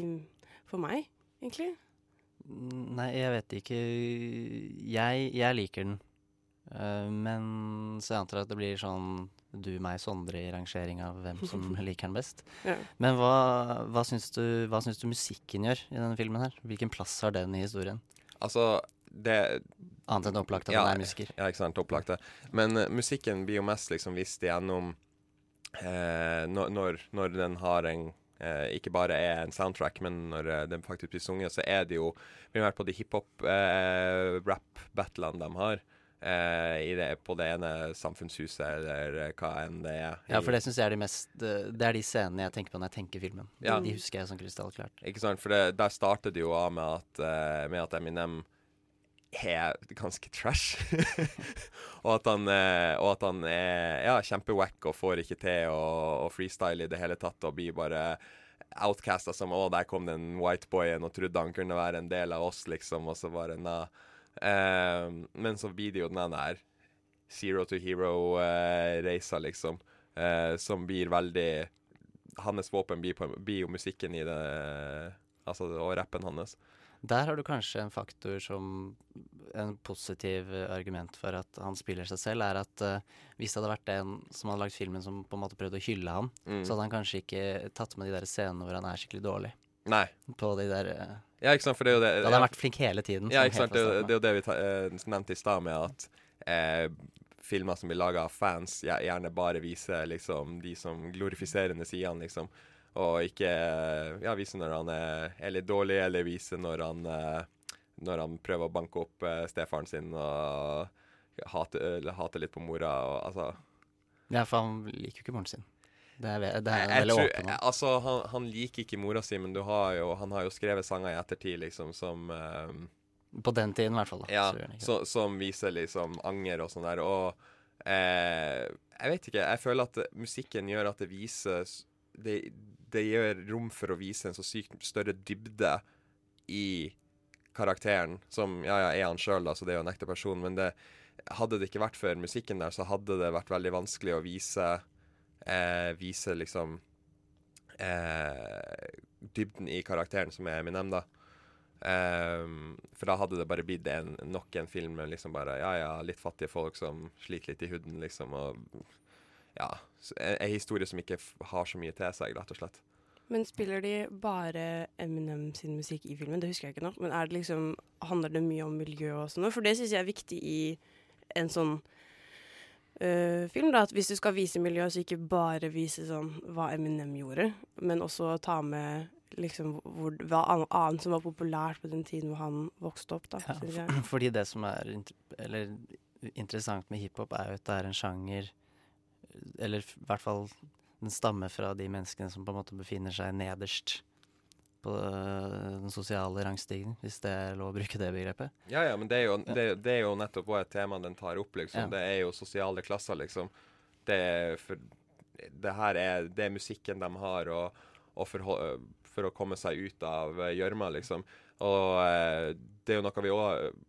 for meg, egentlig. Nei, jeg vet ikke. Jeg, jeg liker den. Uh, men så jeg antar at det blir sånn du, meg, Sondre i rangering av hvem som liker den best. Ja. Men hva, hva, syns du, hva syns du musikken gjør i denne filmen her? Hvilken plass har den i historien? Altså, det Annet enn opplagt at den er musiker. Ja, ikke sant. Opplagt det. Men uh, musikken blir jo mest liksom vist gjennom uh, når, når, den har en uh, Ikke bare er en soundtrack, men når den faktisk blir sunget, så er det jo primært på de hiphop-rap-battlene de har. Eh, i det, på det ene samfunnshuset, eller eh, hva enn det er. Ja, for det syns jeg er de mest Det det er de scenene jeg tenker på når jeg tenker filmen. Ja. De husker jeg sånn krystallklart. Ikke sant? For det, der starter det jo av med at, eh, med at Eminem er ganske trash. og, at han, eh, og at han er ja, kjempewack og får ikke til å, freestyle i det hele tatt, og blir bare outcasta som Å, der kom den white boyen og trodde han kunne være en del av oss, liksom, og så bare na. Eh, men så blir det jo den der zero to hero-reisa, liksom, eh, som blir veldig Hans våpen blir, på, blir jo musikken i det Altså, og rappen hans. Der har du kanskje en faktor som En positiv eh, argument for at han spiller seg selv, er at uh, hvis det hadde vært en som hadde lagd filmen som på en måte prøvde å hylle han, Mm. så hadde han kanskje ikke tatt med de der scenene hvor han er skikkelig dårlig. Nei. På de der eh, Ja, ikke sant, for det er jo det Da hadde han vært flink hele tiden. Ja, ikke sant. Det, er jo- det er jo det vi ta, eh, nevnte i stad, med at eh, filmer som blir laga av fans, gjer- gjerne bare viser liksom de som glorifiserende sidene, liksom. Og ikke eh, ja, vise når han er, er litt dårlig, eller vise når han eh, Når han prøver å banke opp eh, stefaren sin og hate, eller hate litt på mora og altså Ja, for han liker jo ikke moren sin. Det er, det er jeg, veldig åpen om. altså, han, han liker ikke mora si, men du har jo, han har jo skrevet sanger i ettertid, liksom, som eh, På den tiden, i hvert fall. Da, Ja, så, som viser liksom anger og sånn der. Og eh, jeg vet ikke, jeg føler at musikken gjør at det viser det, det gjør rom for å vise en så sykt større dybde i karakteren, som Ja, ja, er han sjøl, da, så det er jo en ekte person, men det hadde det ikke vært for musikken der, så hadde det vært veldig vanskelig å vise eh, Vise liksom eh, dybden i karakteren som er Eminem, da. Um, for da hadde det bare blitt en, nok en film med liksom bare Ja, ja, litt fattige folk som sliter litt i huden, liksom. Og Ja, Ei historie som ikke har så mye til seg, rett og slett. Men spiller de bare Eminem sin musikk i filmen? Det husker jeg ikke nå. Men det liksom, handler det mye om miljø og sånn? For det syns jeg er viktig i en sånn øh, film. da, At hvis du skal vise miljø, så ikke bare vise sånn hva Eminem gjorde, men også ta med liksom hvor, hva annet som var populært på den tiden hvor han vokste opp. da, Ja, fordi det som er eller, interessant med hiphop, er jo at det er en sjanger Eller i hvert fall den stammer fra de menneskene som på en måte befinner seg nederst på øh, den sosiale rangstigen, hvis det er lov å bruke det begrepet. Ja, ja, men det er jo, det, det er jo nettopp også et tema den tar opp, liksom. Ja. Det er jo sosiale klasser, liksom. Det for Det her er, det er musikken de har, og, og for, for å komme seg ut av eh, gjørma, liksom. Og eh, det er jo noe vi òg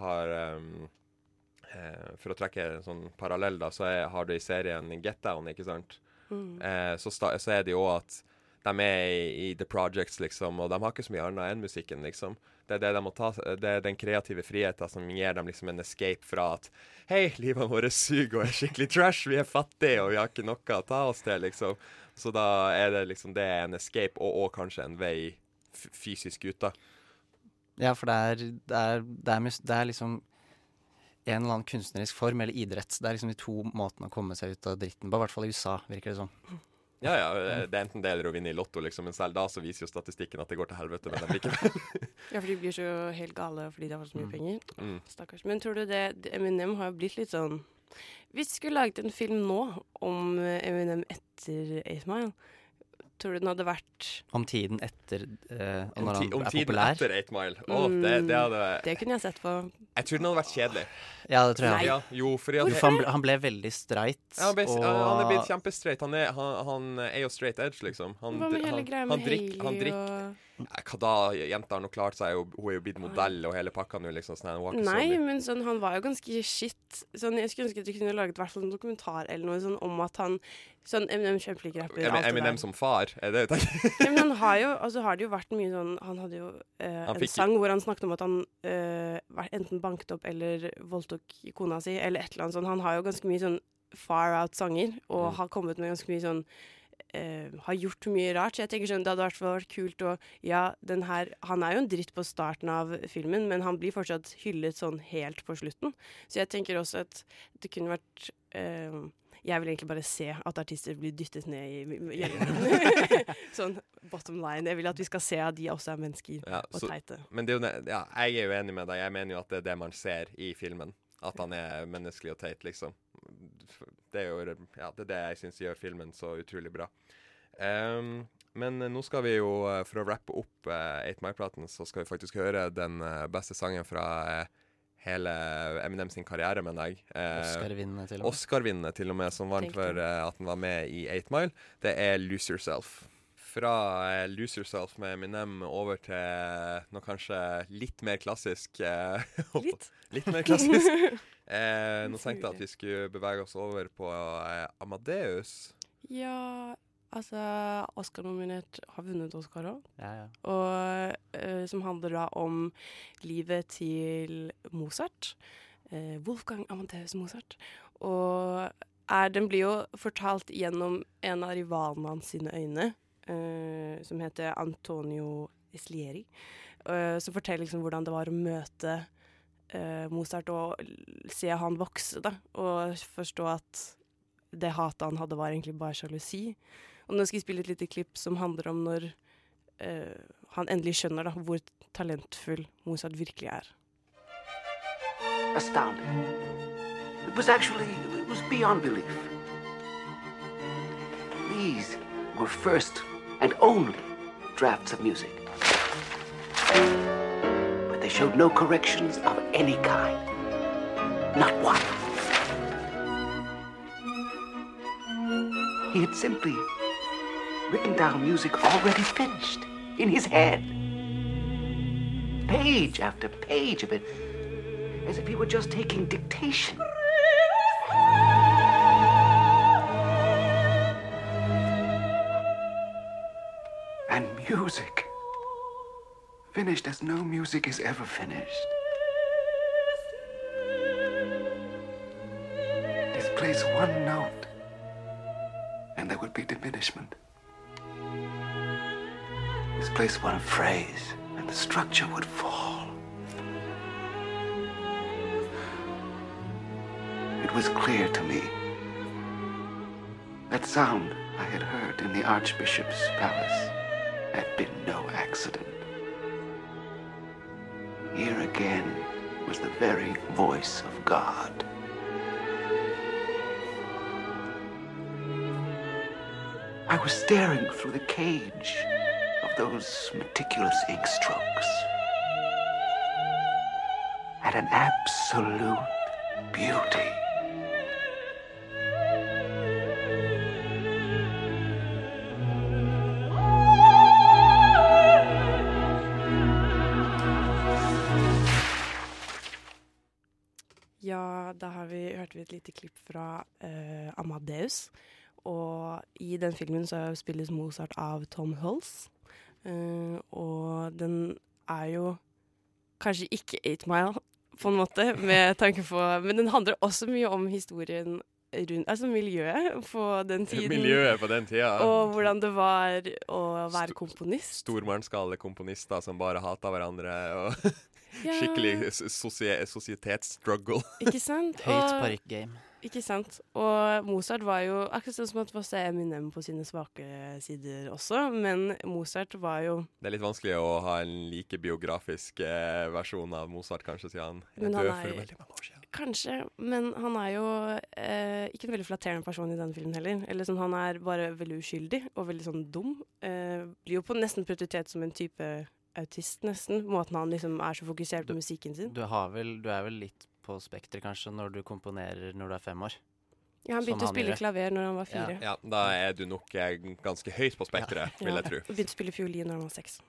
har eh, For å trekke en sånn parallell, da, så er, har du i serien Get Down, ikke sant? Mm. Eh, så, sta, så er det jo at de er i, i The Projects, liksom, og de har ikke så mye annet enn musikken, liksom. Det er, det de må ta, det er den kreative friheten som gir dem liksom en escape fra at Hei, livet vårt suger og er skikkelig trash, vi er fattige og vi har ikke noe å ta oss til, liksom. Så da er det liksom det er en escape, og, og kanskje en vei fysisk ut, da. Ja, for det er, det er, det er, det er liksom en eller annen kunstnerisk form, eller idrett. Det er liksom de to måtene å komme seg ut av dritten på, i hvert fall i USA, virker det som. Ja, ja, det er enten det eller å vinne i Lotto, liksom, men selv da så viser jo statistikken at det går til helvete med dem likevel. Ja, for de blir så helt gale fordi de har så mye Mm. penger. Mm. Stakkars. Men tror du det Eminem har jo blitt litt sånn Hvis vi skulle laget en film nå om eh, Eminem etter 8 Mile, tror du den hadde vært Om tiden etter uh, Om, når ti, han om er tiden populær. etter 8 Mile. Å, det, det hadde Mm, Det kunne jeg sett på. Jeg tror den hadde vært kjedelig. Ja, det tror jeg. Ja, jo, fordi at For han ble, han ble veldig streit. Ja, han, ble, og han er blitt kjempestreit. Han han, han er jo straight edge, liksom. Han, Hva med hele greia med drikk- og Hva da? Jenta har nå klart seg, og hun er jo blitt modell og hele pakka nå, liksom. Sånn, Nei, men sånn, han var jo ganske shit. Sånn, jeg skulle ønske at du kunne laget hvert en dokumentar eller noe sånn om at han Sånn Eminem kjempeflink rapper. Em- Eminem som far, er det det? Ja, men han har jo altså har det jo vært mye sånn Han hadde jo eh, Han en sang hvor han snakket om at han eh, enten banket opp eller voldtok kona si, eller et eller annet sånt. Han har jo ganske mye sånn far out-sanger, og Mm. har kommet med ganske mye sånn eh, har gjort mye rart, så jeg tenker sånn, det hadde vært kult å Ja, den her Han er jo en dritt på starten av filmen, men han blir fortsatt hyllet sånn helt på slutten. Så jeg tenker også at det kunne vært eh, jeg vil egentlig bare se at artister blir dyttet ned i hjelmen. sånn bottom line. Jeg vil at vi skal se at de også er mennesker Ja, og teite. Men det er jo, ja, jeg er jo enig med deg. Jeg mener jo at det er det man ser i filmen. At han er menneskelig og teit, liksom. Det er jo ja, det er det jeg syns gjør filmen så utrolig bra. Um, men nå skal vi jo, eh, for å rappe opp uh, 8 Mile-platen, så skal vi faktisk høre den eh, beste sangen fra uh, hele Eminem sin karriere, mener jeg. Eh, Oscar-vinnende til og med. Oscar-vinnende til og med, som vant for eh, at han var med i 8 Mile. Det er Lose Yourself. Fra eh, Lose Yourself med Eminem over til noe kanskje litt mer klassisk. eh, Litt? litt mer klassisk. Eh, nå tenkte jeg at vi skulle bevege oss over på eh, Amadeus. Ja, altså Oscar-nominert har vunnet Oscar òg. Ja, ja. Og eh, som handler da om livet til Mozart. Eh, Wolfgang Amadeus Mozart. Og er, den blir jo fortalt gjennom en av rivalene hans sine øyne, eh, som heter Antonio Eslieri. eh, som forteller liksom hvordan det var å møte Mozart og se han vokse, da. Og forstå at det hatet han hadde, var egentlig bare sjalusi. Og nå skal jeg spille et lite klipp som handler om når eh, han endelig skjønner da, hvor talentfull Mozart virkelig er. Astounding. It was actually, beyond belief. These were first and only drafts of music. Showed no corrections of any kind. Not one. He had simply written down music already finished in his head. Page after page of it, as if he were just taking dictation. And music. Finished as no music is ever finished. Displays one note and there would be diminishment. Misplace one phrase, and the structure would fall. It was clear to me. That sound I had heard in the Archbishop's palace had been no accident. Voice of God. I was staring through the cage of those meticulous ink strokes at an absolute beauty. Den filmen så spilles Mozart av Tom Hulse. Uh, og den er jo kanskje ikke 8 Mile, på en måte, med tanke på Men den handler også mye om historien rundt Altså miljøet på den tiden. Miljøet på den tida. Og hvordan det var å være komponist. Stormannsgale komponister som bare hata hverandre. og Ja. Skikkelig sosie sosietetsstruggle. Ikke sant? Høyt parykk-game. Ikke sant. Og Mozart var jo akkurat sånn som at man ser Eminem på sine svake sider også, men Mozart var jo Det er litt vanskelig å ha en like biografisk eh, versjon av Mozart, kanskje, siden han er død for veldig mange år siden. Kanskje, men han er jo eh, ikke en veldig flatterende person i denne filmen heller. Eller sånn, Han er bare veldig uskyldig og veldig sånn dum. Eh, blir jo på nesten prioritet som en type autist, nesten. Måten han liksom er så fokusert på musikken sin. Du, har vel, du er vel litt på spekteret, kanskje, når du komponerer når du er fem år? Ja, Han begynte begynte å spille gjorde. klaver når han var fire. Ja, da er du nok eh, ganske høyt på spekteret, vil jeg tro. Ja, begynte å spille fiolin når han var seks.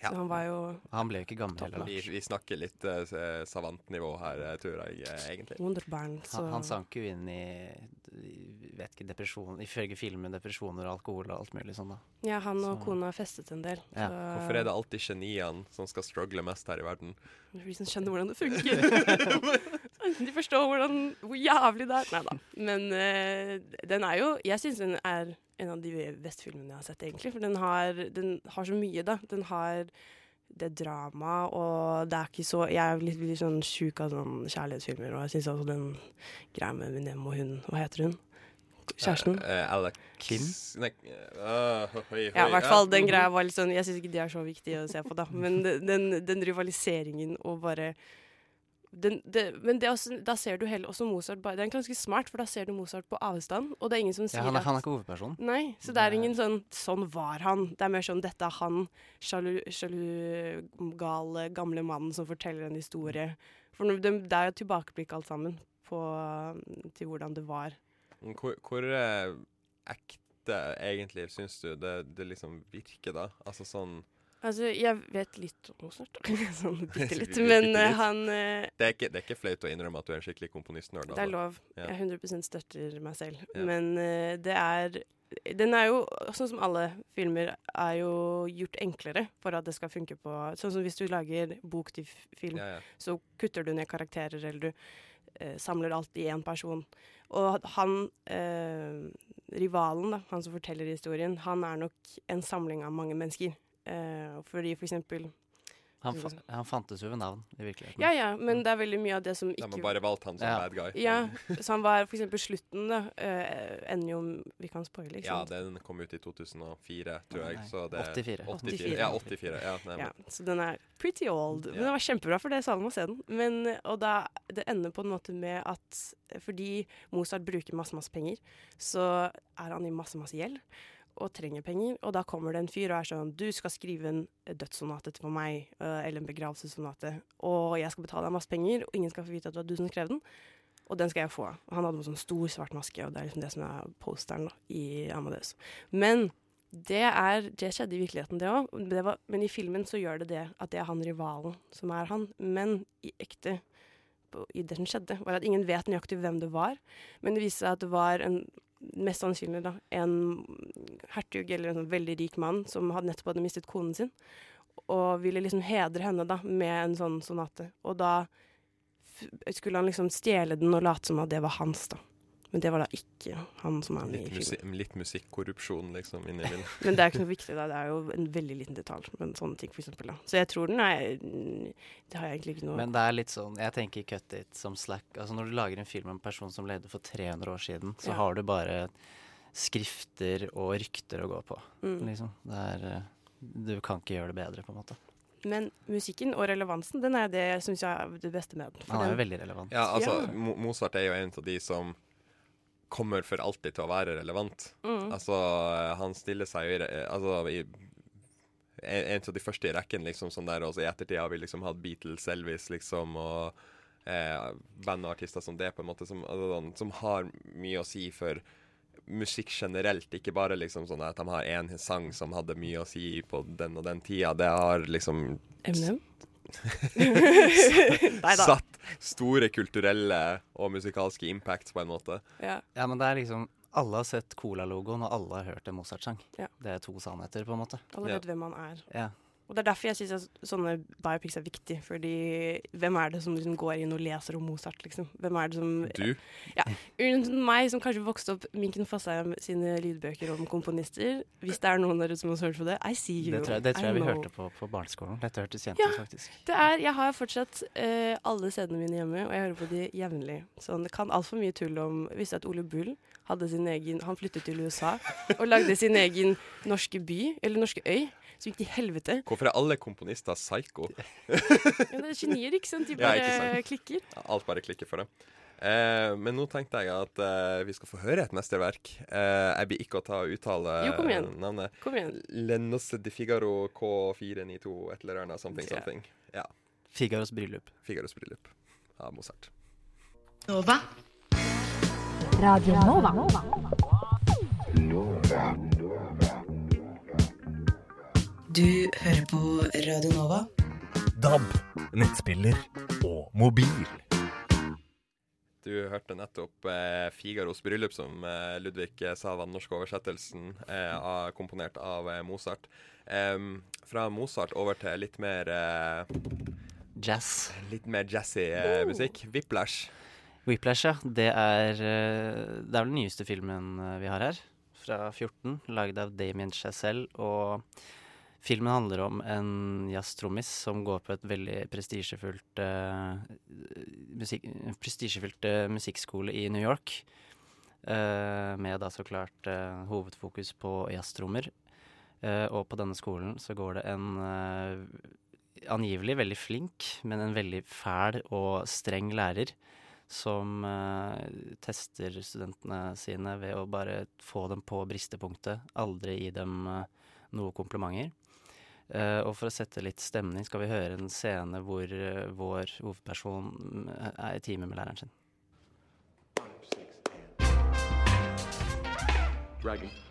Så han var jo Han ble jo ikke gammel heller. Vi, vi snakker litt uh, savantnivå her, tror jeg egentlig. Wunderbarn. Så Han, han sank jo inn i, i vet ikke, depresjon, ifølge filmen depresjoner og alkohol og alt mulig sånn, da. Ja, han og Så- kona festet en del. Ja. så- Hvorfor er det alltid geniene som skal struggle mest her i verden? Reason skjønner hvordan det funker. de forstår hvordan, hvor jævlig det er. Nei da. Men uh, den er jo Jeg syns den er en av de beste filmene jeg har sett, egentlig. For den har, den har så mye, da. Den har det dramaet, og det er ikke så Jeg er litt, litt sånn sjuk av sånn kjærlighetsfilmer, og jeg syns også den greia med Minem og hun Hva heter hun? Kjæresten? Eller eh, Alex Kim? Høy, Ja, i hvert fall den greia var litt sånn Jeg syns ikke det er så viktig å se på, da. Men den, den, den rivaliseringen og bare den, det, Men det også, da ser du heller også Mozart Det er ganske smart, for da ser du Mozart på avstand, og det er ingen som sier Ja, han, er, at han er ikke hovedperson. Nei, så det er ingen sånn Sånn var han. Det er mer sånn dette er han, sjalu, sjalu gale, gamle mannen som forteller en historie. For det, det er jo tilbakeblikk alt sammen på, til hvordan det var. Hvor, hvor eh, ekte egentlig syns du det, det liksom virker, da? Altså sånn Altså, jeg vet litt om Mozart, sånn bitte litt, men eh, han uh, det, er ikke, det er ikke flaut å innrømme at du er en skikkelig komponistnerd? Det er lov. Ja. Jeg 100 støtter meg selv. Ja. Men uh, det er Den er jo, sånn som alle filmer, er jo gjort enklere for at det skal funke på Sånn som hvis du lager bok til film, Ja, så kutter du ned karakterer, eller du samler alt i én person. Og han rivalen, da, han som forteller historien, han er nok en samling av mange mennesker. Eh, fordi for eksempel Han, fa han fantes jo ved navn i virkeligheten. Ja, ja, men det er veldig mye av det som De ikke har bare valgt han som Ja. bad guy. Ja, så han var for eksempel slutten, da. eh, ender jo Vi kan spoile, ikke Ja, den kom ut i 2004, tror jeg. Så det 84. 84. Ja, 84. Ja, nei, Ja, så den er pretty old. Men den var kjempebra, for det sa å se den. Men, og da, det ender på en måte med at fordi Mozart bruker masse, masse penger, så er han i masse, masse gjeld og trenger penger. Og da kommer det en fyr og er sånn Du skal skrive en dødssonate for meg, øh, eller en begravelsessonate, og jeg skal betale deg masse penger, og ingen skal få vite at det var du som skrev den. Og den skal jeg få. Og han hadde en sånn stor, svart maske, og det er liksom det som er posteren da, i Amadeus. Men det, er, det skjedde i virkeligheten, det òg. Men i filmen så gjør det det at det er han rivalen som er han. Men i ekte i det som skjedde, var at ingen vet nøyaktig hvem det var. Men det viste seg at det var en mest sannsynlig da, en hertug eller en sånn veldig rik mann som hadde nettopp hadde mistet konen sin. Og ville liksom hedre henne da med en sånn sonate. Og da skulle han liksom stjele den og late som at det var hans, da. Men det var da ikke han som er med Litt, i filmen. musi litt musikkorrupsjon, liksom, inni bildet. Men det er ikke noe viktig, da. Det er jo en veldig liten detalj. Men sånne ting, for eksempel, da. Så jeg tror den er Det har jeg egentlig ikke noe Men det er litt sånn, jeg tenker cut it som slack. Altså Når du lager en film om en person som levde for 300 år siden, så Ja. har du bare skrifter og rykter å gå på. Mm. Liksom. Det er, eh, du kan ikke gjøre det bedre, på en måte. Men musikken og relevansen, den er det synes jeg er det beste med den. Han er jo veldig relevant. Ja, altså, Ja. Mozart er jo en av de som kommer for alltid til å være relevant. Mm. Altså, han stiller seg jo i Altså, i en, en av de første i rekken, liksom, sånn der, også I ettertid har vi liksom hatt Beatles, Elvis, liksom, og eh, band og artister som det, på en måte, som, altså, sånn, som har mye å si for musikk generelt, ikke bare liksom sånn at de har én sang som hadde mye å si på den og den tida. Det har liksom Eminem? Satt store kulturelle og musikalske impacts, på en måte. Ja. Ja, men det er liksom Alle har sett Cola-logoen, og alle har hørt en Mozart-sang. Ja. Det er to sannheter, på en måte. Alle vet hvem han er. Ja. Og det er derfor jeg syns sånne biopics er viktig. Fordi hvem er det som liksom går inn og leser om Mozart, liksom? Hvem er det som Du? Ja. Meg som kanskje vokste opp Minken Fasheim sine lydbøker om komponister. Hvis det er noen av dere som har hørt på det, I see you. Det tror jeg, det tror jeg vi know. hørte på på barneskolen. Dette hørtes kjent Ja. ut, faktisk. Det er, jeg har fortsatt uh, alle CD-ene mine hjemme, og jeg hører på de jevnlig. Så det kan altfor mye tull om Visste at Ole Bull hadde sin egen Han flyttet til USA og lagde sin egen norske by, eller norske øy, som gikk til helvete. Hvorfor er alle komponister psycho? Ja, det er genier, ikke sant? De bare ja, sant. klikker. Ja, Alt bare klikker for dem. Eh, men nå tenkte jeg at eh, vi skal få høre et mesterverk. Eh, jeg blir ikke å ta og uttale Jo, kom igjen. navnet. Kom igjen. Lenosse de Figaro K492 et eller annet. Something, yeah. something. Ja. Figaros bryllup. Figaros bryllup av Mozart. Nova. Radio Nova Nova. Du hører på Radio Nova. DAB, nettspiller og mobil. Du hørte nettopp eh, 'Figaros bryllup', som eh, Ludvig sa var den norske oversettelsen, eh, av, komponert av eh, Mozart. Fra Mozart over til litt mer eh, Jazz. Litt mer jazzy eh, musikk. Whiplash. Whiplash, ja. Det er, det er vel den nyeste filmen vi har her. Fra 14. Lagd av Damien Chazelle. Og filmen handler om en jazztrommis som går på et veldig prestisjefullt uh, musik prestisjefullt uh, musikkskole i New York. Uh, med da så klart eh, hovedfokus på jazztrommer. Eh, og på denne skolen så går det en eh, angivelig veldig flink, men en veldig fæl og streng lærer som uh, tester studentene sine ved å bare få dem på bristepunktet, aldri gi dem uh, noe komplimenter. Eh, og for å sette litt stemning skal vi høre en scene hvor uh, vår hovedperson mm, er i time med læreren sin. Dragon.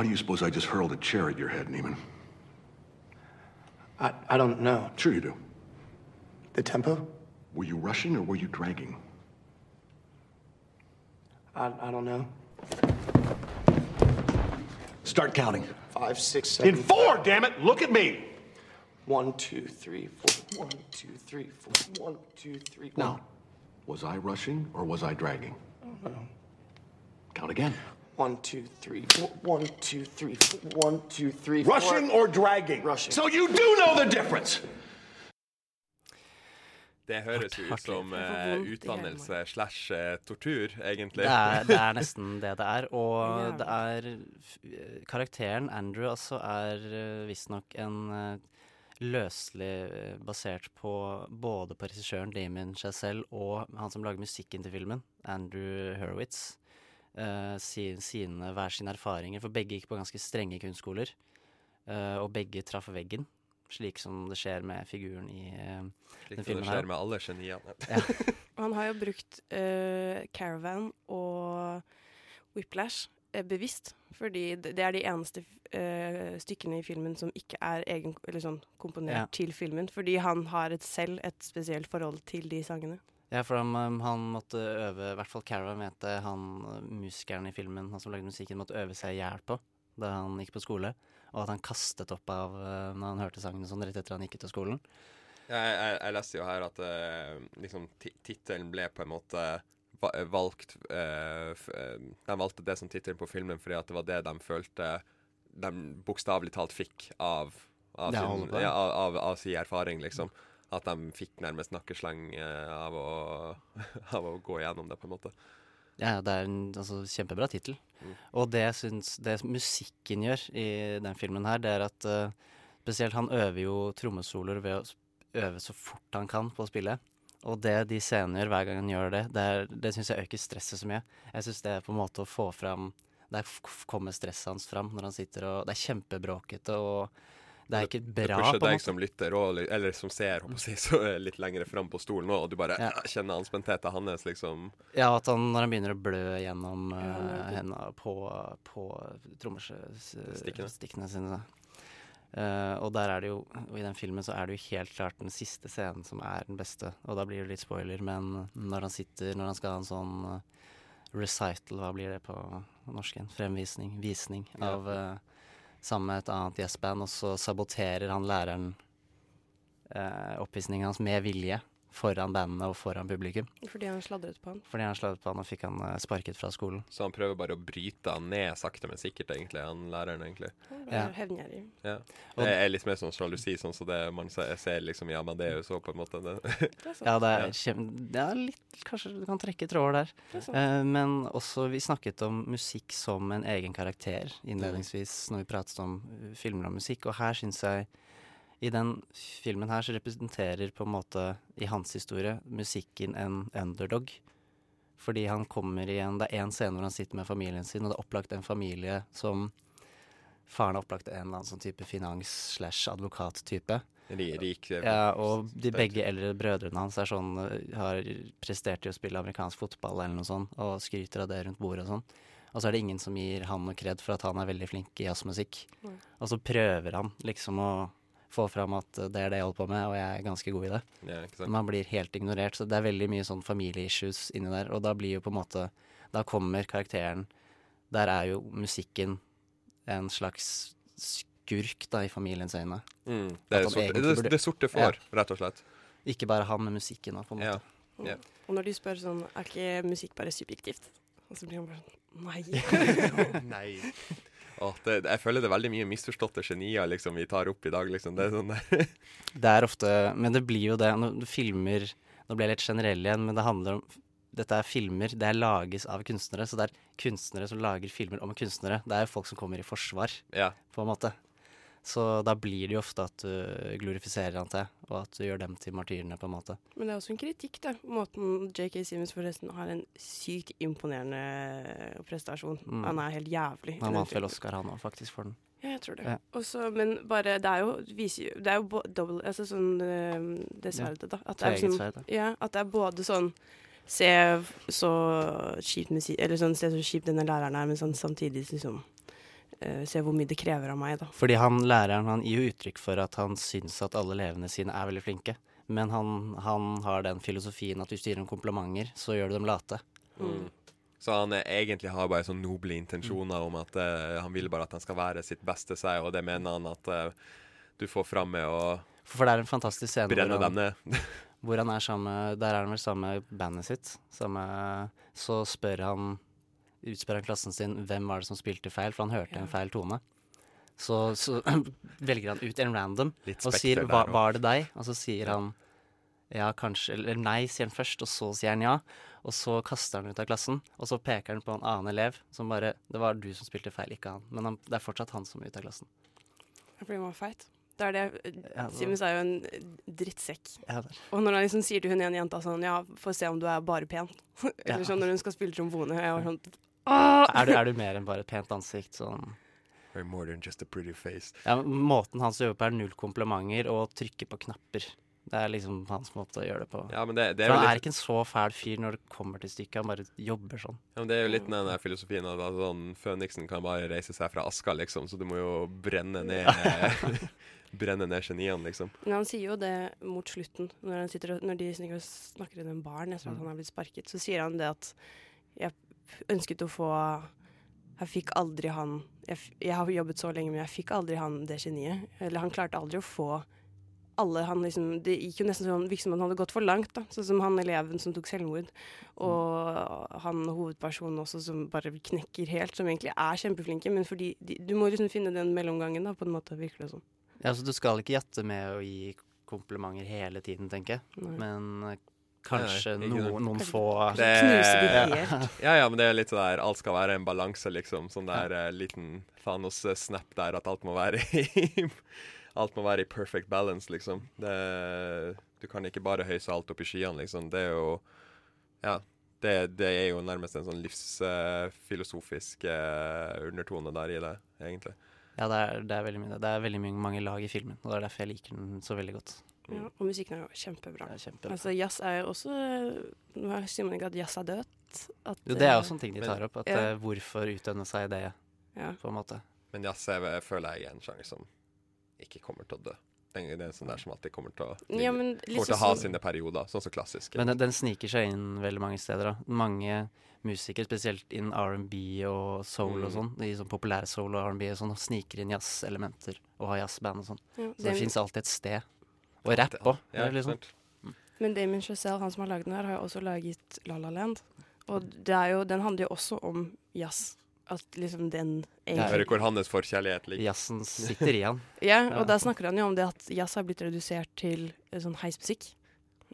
Why do you suppose I just hurled a chair at your head, Neiman? I, I don't know. Sure you do. The tempo? Were you rushing or were you dragging? I, I don't know. Start counting. Five, six, seven. In four, damn it! Look at me! One, two, three, four. One, two, three, four. One, two, three. four. Now, was I rushing or was I dragging? No. Count again. One, two, three, four. One, two, three, four. One, two, three, four. Rushing or dragging? Rushing. So you do know the difference! Det høres jo ut som uh, utdannelse slash eh, tortur, egentlig. Det er, det er nesten det det er. Og det er Karakteren Andrew altså er visstnok en eh, løselig eh, basert på både på regissøren Damien Chazelle og han som lager musikken til filmen, Andrew Horowitz. Eh, si, sine, hver sine erfaringer, for begge gikk på ganske strenge kunstskoler. uh, og begge traff veggen, slik som det skjer med figuren i uh, Slik som det skjer her. med alle geniene. Ja. Han har jo brukt eh, Caravan og Whiplash bevisst. Fordi det det er de eneste uh, stykkene i filmen som ikke er egen, eller sånn, komponert Ja. til filmen. Fordi han har et selv et spesielt forhold til de sangene. Ja, for han, um, han måtte øve I hvert fall Cara mente han uh, musikeren i filmen, han som lagde musikken, måtte øve seg i hjel på da han gikk på skole. Og at han kastet opp av uh, når han hørte sangen sånn rett etter han gikk ut av skolen. Jeg, jeg, jeg leste jo her at eh, liksom tittelen ble på en måte valgt uh, f eh, De valgte det som tittel på filmen fordi at det var det de følte de bokstavelig talt fikk av av, på. ja, av, av, av sin erfaring, liksom. At de fikk nærmest nakkesleng eh, av, å, av å gå gjennom det, på en måte. Ja, det er en altså, kjempebra tittel. Mm. Og det jeg syns det musikken gjør i den filmen her, det er at uh, spesielt han øver jo trommesoloer ved å øve så fort han kan på å spille. Og det de scenene gjør hver gang han gjør det, det, er- det syns jeg øker stresset så mye. Jeg syns det er på en måte å få fram Der kommer stresset hans fram når han sitter og Det er kjempebråkete og det er ikke Det bra, pusher på en deg som lytter, og, eller som ser, si, så litt lenger fram på stolen òg, og du bare Ja. kjenner anspentheten hans, liksom. Ja, at han, når han begynner å blø gjennom Ja, uh, hendene på, på trommestikkene Stikkene. stikkene sine. Eh, og der er det jo i den filmen så er det jo helt klart den siste scenen som er den beste. Og da blir det litt spoiler, men når han sitter Når han skal ha en sånn uh, recital, hva blir det på norsk igjen? Fremvisning? Visning av uh, sammen med et annet jazzband, og så saboterer han læreren eh, oppvisningen hans med vilje foran bandene og foran publikum. Fordi han sladret på han. Fordi han sladret på han og fikk han eh, sparket fra skolen. Så han prøver bare å bryte han ned sakte, men sikkert, egentlig, han læreren, egentlig. Ja. Hevngjerrig. Ja. Og- Det er litt mer sånn sjalusi, sånn som det man ser, ser liksom i Amadeus òg, på en måte. Det. Ja, det er, kjem, det er litt Kanskje du kan trekke tråder der. Det er. Eh, men også Vi snakket om musikk som en egen karakter innledningsvis når vi pratet om uh, filmer og musikk, og her syns jeg i den filmen her så representerer på en måte i hans historie musikken en underdog. Fordi han kommer igjen Det er én scene hvor han sitter med familien sin, og det er opplagt en familie som Faren har opplagt en eller annen sånn type finans-slash-advokat-type. Rik, eh, Ja, og de begge eldre brødrene hans er sånn, eh, har prestert i å spille amerikansk fotball eller noe sånt, og skryter av det rundt bordet og sånn. Og så er det ingen som gir han noe kred for at han er veldig flink i jazzmusikk. Mm. Og så prøver han liksom å få fram at det er det jeg holder på med, og jeg er ganske god i det. Ja, ikke sant? Men blir helt ignorert, så det er veldig mye sånn familieissues inni der. Og da blir jo på en måte Da kommer karakteren Der er jo musikken en slags skurk da i familiens øyne. Mm, det, er sorte, det, burde- det sorte får, rett og slett. Ikke bare han med musikken òg, på en måte. Ja. Yeah. Og når de spør sånn Er ikke musikk bare subjektivt? Og så blir han bare sånn Nei. Nei. Åh, det, jeg føler det er veldig mye misforståtte genier liksom, vi tar opp i dag. Liksom. Det er sånn der. Det er ofte Men det blir jo det når du filmer Nå ble jeg litt generell igjen, men det handler om Dette er filmer, det er lages av kunstnere, så det er kunstnere som lager filmer om kunstnere. Det er jo folk som kommer i forsvar, Ja. på en måte. Så da blir det jo ofte at du glorifiserer han til, og at du gjør dem til martyrene, på en måte. Men det er også en kritikk, da. Måten JK Simmons forresten har en sykt imponerende prestasjon. Mm. Han er helt jævlig. Han vant vel. Oscar, han òg, faktisk, for den. Ja, jeg tror det. Ja. Også, men bare Det er jo, viser, det er jo double Altså sånn øh, Det sverdet, da. At det, er sånn, ja, at det er både sånn Se så kjipt musikk Eller sånn Se så denne læreren er, men sånn samtidig liksom Se hvor mye det krever av meg, da. Fordi han læreren han gir jo uttrykk for at han syns at alle elevene sine er veldig flinke. Men han, han har den filosofien at hvis du gir dem komplimenter, så gjør du dem late. Mm. Så han er, egentlig har bare sånne noble intensjoner om at uh, han vil bare at han skal være sitt beste seg, og det mener han at uh, du får fram med å For det er en fantastisk scene brenne hvor dem han, ned. hvor han er sammen Der er han vel sammen med bandet sitt. Samme, så spør han utspør han klassen sin hvem var det som spilte feil, for han hørte en feil tone. Så, så velger han ut en random Litt og sier hva, 'var det deg?' Og så sier han ja, kanskje Eller nei, sier han først, og så sier han ja. Og så kaster han ut av klassen, og så peker han på en annen elev som bare 'Det var du som spilte feil, ikke han'. Men han, det er fortsatt han som er ute av klassen. Fordi blir var feit. Det er det. Ja, det- Simmons er jo en drittsekk. Ja, det Og når han liksom sier til hun ene jenta sånn Ja, få se om du er bare pen. Eller Ja. sånn når hun skal spille trombone. Jeg var sånn er, du, er du mer enn bare et pent ansikt? Sånn more than just a pretty face. Ja, Måten hans jobber på er null komplimenter og trykke på knapper. Det er liksom hans måte å gjøre det på. Ja, men det, det er for han litt er ikke en så fæl fyr når det kommer til stykket. Han bare jobber sånn. Ja, men Det er jo litt den der filosofien at sånn, Føniksen kan bare reise seg fra aska, liksom, så du må jo brenne ned Brenne ned geniene, liksom. Men han sier jo det mot slutten, når, han sitter og, når de snakker i den baren etter at han har blitt sparket, så sier han det at jeg ønsket å få Jeg fikk aldri han jeg, jeg har jobbet så lenge, men jeg fikk aldri han det geniet. Eller han klarte aldri å få alle han liksom Det gikk jo nesten sånn virket som han hadde gått for langt, da. Sånn som han eleven som tok selvmord. Og han hovedpersonen også som bare knekker helt, som egentlig er kjempeflinke, men fordi de, Du må liksom finne den mellomgangen, da, på en måte, virker det som. Ja, så du skal ikke jatte med å gi komplimenter hele tiden, tenker jeg. Men eh, kanskje Nei, noen, noen få Det- ja. helt. Ja, ja, men det er litt sånn der Alt skal være en balanse, liksom. Sånn der uh, liten Thanos-snap der at alt må være i Alt må være i perfect balance, liksom. Det, du kan ikke bare høyse alt opp i skyene, liksom. Det er jo Ja. Det, det er jo nærmest en sånn livsfilosofisk undertone der i det, egentlig. Ja, det er, det er veldig mye det. Det er veldig mye, mange lag i filmen, og det er derfor jeg liker den så veldig godt. Ja, og musikken er jo kjempebra. Er kjempebra. Altså, jazz er jo også Nå sier man ikke at jazz er dødt. At, Jo, det er jo også en ting de tar opp. At ja. eh, hvorfor utdanne seg det, Ja. på en måte. Men jazz er, føler jeg er en sjanger som ikke kommer til å dø. Det er er sånn der som alltid kommer til å, Ja, men liksom, til å sånn ha sine perioder, sånn som klassisk. Men den, den sniker seg inn veldig mange steder. da. Mange musikere, spesielt innen R&B og soul og Mm. sånn, i sånn populær soul og R&B og sånn, sniker inn jazzelementer og har jazzband og sånn. Ja, Så det det- fins alltid et sted. Og rapp òg. Ja, liksom. Men Damien Chazelle, han som har laget den her, har jo også laget La La Land. Og det er jo, den handler jo også om jazz. At liksom den Hører hvor hans forkjærlighet ligger. Jazzen sitter i han. Ja, Ja. og da snakker han jo om det at jazz har blitt redusert til eh, sånn heismusikk.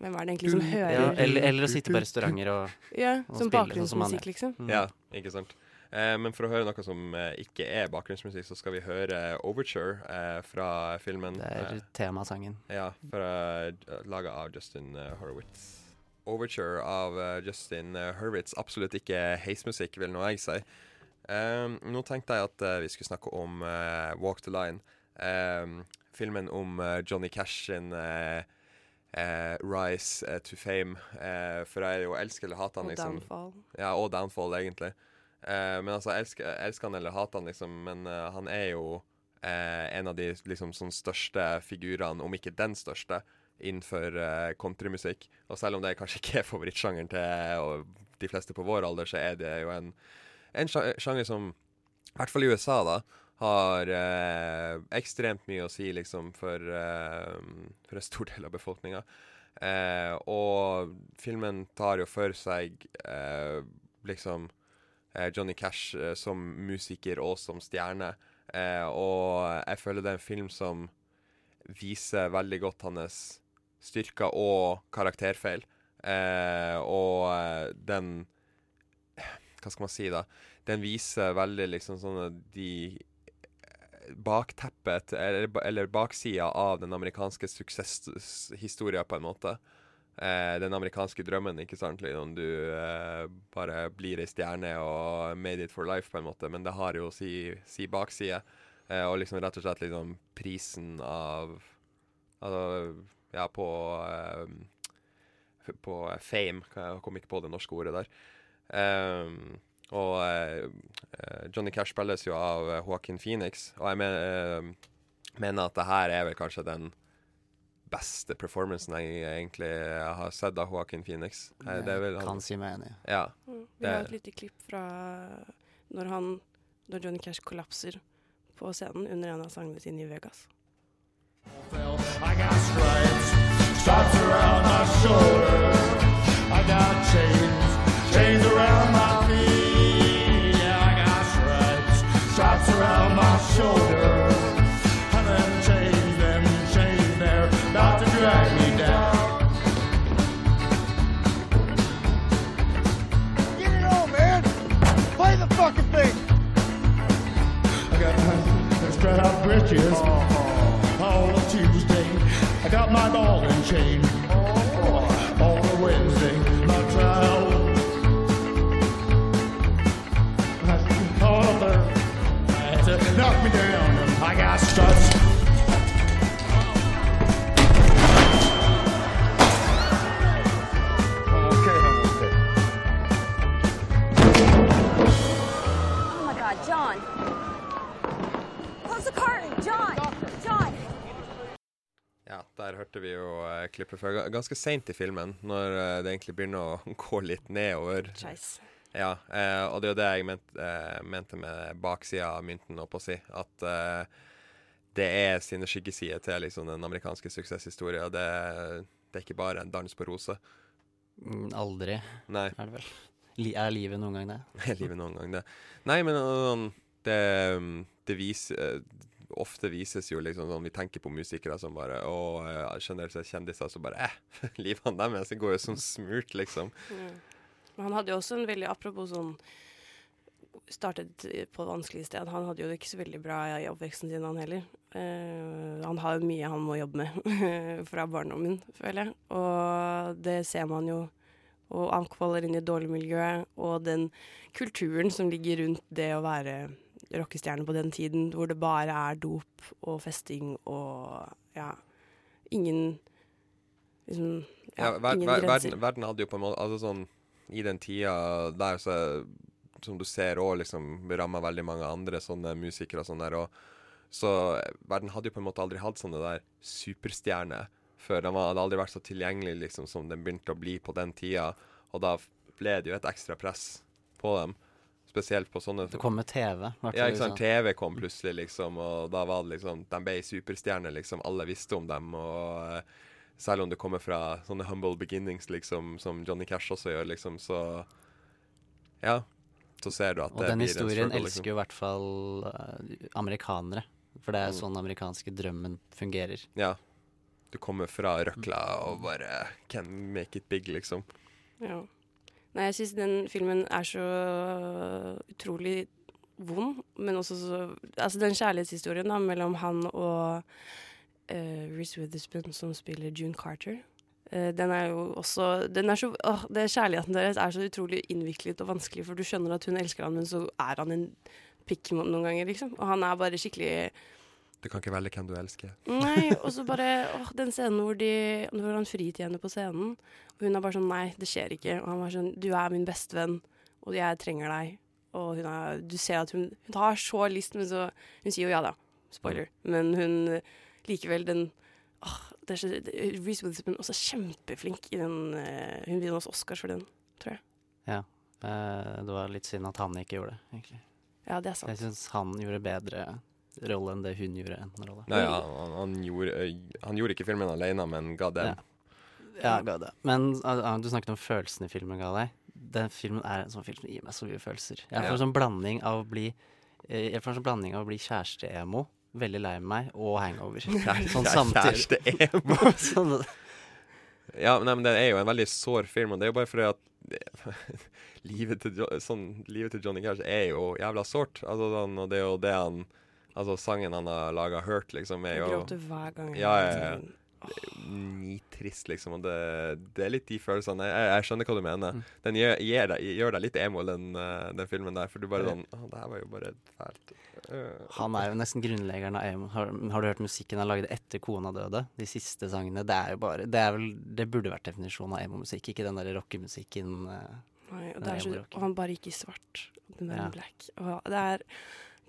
Hvem er det egentlig som hører Ja, eller, eller å sitte på restauranter og, Ja, og som spille sånn som han gjør. liksom. Mm. Ja, ikke sant. Eh, men for å høre noe som eh, ikke er bakgrunnsmusikk, så skal vi høre Overture eh, fra filmen. Det er eh, temasangen. Ja, fra, laga av Justin Horowitz. Overture av Justin Hurwitz. Absolutt ikke heismusikk, vil nå jeg si. Um, nå tenkte jeg at uh, vi skulle snakke om uh, Walk the Line. Um, filmen om uh, Johnny Cash sin rise to fame. Eh, for jeg jo elsker eller hater han, Og liksom. downfall. Ja, og downfall, egentlig. Eh, men altså, elsker, elsker han eller hater han, liksom. Men eh, han er jo eh, en av de liksom sånn største figurene, om ikke den største, innenfor countrymusikk. Og selv om det kanskje ikke er favorittsjangeren til og de fleste på vår alder, så er det jo en, en sjanger som, i hvert fall i USA, da, har ekstremt mye å si liksom for, for en stor del av befolkninga. Og filmen tar jo for seg liksom Johnny Cash eh, som musiker og som stjerne. Eh, og jeg føler det er en film som viser veldig godt hans styrker og karakterfeil. Eh, og eh, den Hva skal man si, da? Den viser veldig liksom sånne de bakteppet, eller, eller baksida av den amerikanske suksesshistoria, på en måte. Eh, den amerikanske drømmen, ikke sant? Liksom, du eh, bare blir ei stjerne og made it for life, på en måte. Men det har jo si, si bakside. Eh, og liksom rett og slett liksom prisen av Altså, ja, på eh, På fame. Jeg kom ikke på det norske ordet der. Um, og eh, Johnny Cash spilles jo av Joaquin Phoenix, og jeg mener, uh, mener at det her er vel kanskje den beste performancen jeg egentlig har sett av Joaquin Phoenix. jeg det vel kan si meg enig. Ja. Mm. Vi det- har et lite klipp fra når, han, når Johnny Cash kollapser på scenen under en av sangene sine i Vegas. I got stripes, stripes around my shoulder. I got chains, chains around my feet. Yeah, I got stripes, stripes around my shoulder. My straight out britches uh-huh. on a Tuesday. I got my ball and chain uh-huh. on a Wednesday. My trial on a Thursday. To knock me down. I got stripes. Der hørte vi jo eh, klippet fra ganske seint i filmen, når eh, det egentlig begynner å gå litt nedover. Skeis. Ja, eh, og det er jo det jeg ment, eh, mente med baksida av mynten, holdt på å si. At det er sine skyggesider til liksom, den amerikanske suksesshistorien. Det, det er ikke bare en dans på roser. Mm, Aldri, Nei. er det vel. Li er livet noen gang det? Er livet noen gang det? Nei, men sånn Det, det viser Ofte vises jo liksom sånn Vi tenker på musikere som bare Å, generelt sett kjendiser som bare Eh, livene deres går jo som smurt, liksom. Ja. Men han hadde jo også en veldig Apropos sånn Startet på vanskelig sted. Han hadde jo ikke så veldig bra i oppveksten sin, han heller. Uh, han har jo mye han må jobbe med fra barndommen, føler jeg. Og det ser man jo. Og han kvaler inn i dårlig miljø. Og den kulturen som ligger rundt det å være rockestjerne på den tiden, hvor det bare er dop og festing og ja Ingen liksom Ja, ja, ver, ingen ver, grenser. verden, verden hadde jo på en måte Altså sånn I den tida der så Som du ser òg liksom ramma veldig mange andre sånne musikere og sånn der. òg. så verden hadde jo på en måte aldri hatt sånne der superstjerner før. De hadde aldri vært så tilgjengelig liksom som den begynte å bli på den tida. Og da ble det jo et ekstra press på dem. Spesielt på sånne Det kom med TV. Ja, ikke sant. USA. TV kom plutselig, liksom, og da var det liksom De ble superstjerner, liksom. Alle visste om dem. Og eh, selv om det kommer fra sånne humble beginnings, liksom, som Johnny Cash også gjør, liksom, så Ja. Så ser du at Og det den blir en historien struggle, elsker jo i hvert fall uh, amerikanere. For det er Mm. sånn amerikanske drømmen fungerer. Ja. Du kommer fra røkla og bare Can make it big, liksom. Ja. Nei, jeg syns den filmen er så utrolig vond, men også så Altså den kjærlighetshistorien da mellom han og uh, Reece Witherspoon som spiller June Carter. eh, den er jo også den er så, åh, det Kjærligheten deres er så utrolig innviklet og vanskelig, for du skjønner at hun elsker han, men så er han en pikk noen ganger, liksom. Og han er bare skikkelig Du kan ikke velge hvem du elsker. Nei, og så bare åh, den scenen hvor, de, hvor han frir til henne på scenen. Og hun er bare sånn Nei, det skjer ikke. Og han var sånn Du er min bestevenn, og jeg trenger deg. Og hun er, du ser at hun, hun har så lyst, men så Hun sier jo ja da. Spoiler. Men hun likevel den åh, det er så, det- Reece Witherspoon er også kjempeflink i den uh, Hun vinner også Oscars for den, tror jeg. Ja. Uh, det var litt synd at han ikke gjorde det, egentlig. Ja, det er sant. Jeg syns han gjorde bedre rolle enn det hun gjorde en rolle. Nei, ja, han, han, gjorde, eh, han gjorde ikke filmen alene, men ga damn. Ja, ga det. Men uh, du snakket om følelsene i filmen ga deg. Den filmen er en sånn film som gir meg så mye følelser. Jeg får en sånn blanding av å bli en sånn blanding av å bli kjæreste-emo, veldig lei meg, og hangover. Sånn Kjæreste-emo. sånn, Ja, nei, men det er jo en veldig sår film, og det er jo bare fordi at livet, til, sånn, livet til Johnny Cash er jo jævla sårt. Altså, og det er jo det han Altså, sangen han har laga 'Hurt', liksom, er Jeg jo gråter hver gang jeg Ja, ja, ja. nitrist, liksom, og det, det er litt de følelsene. Jeg, jeg skjønner hva du mener. Mm. Den gjør, gjør, deg, gjør deg litt emo, den, eh, den filmen der, for du bare sånn Å, det her var jo bare fælt. Øh. Han er jo nesten grunnleggeren av emo. Har, har du hørt musikken han lagde etter kona døde? De siste sangene. Det er jo bare Det, er vel, det burde vært definisjonen av emo-musikk, ikke den der rockemusikken. eh, Nei, og, det er så, og han bare gikk i svart. Den der Ja. black. Og det er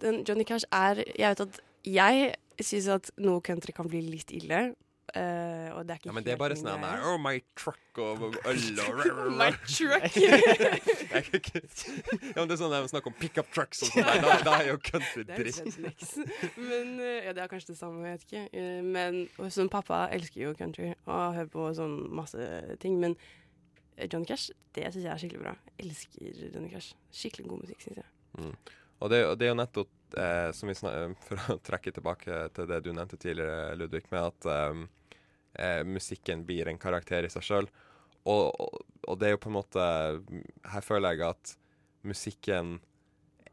den, Johnny Cash er Jeg vet at jeg syns at noe country kan bli litt ille. Uh, og det er ikke Ja, men det er bare sånn her Oh, my truck og øl og My truck. Ja, men det er sånn de snakker om pickup trucks og sånn da, da er jo country dritt. Men uh, ja, det er kanskje det samme, jeg vet ikke. Uh, Men sånn, pappa elsker jo country og hører på sånn masse ting. Men Johnny Cash, det syns jeg er skikkelig bra. Jeg elsker Johnny Cash. Skikkelig god musikk, syns jeg. Mm. Og det, og det er jo nettopp eh, som vi snak, For å trekke tilbake til det du nevnte tidligere, Ludvig, med at eh, eh, musikken blir en karakter i seg sjøl. Og, og, og det er jo på en måte Her føler jeg at musikken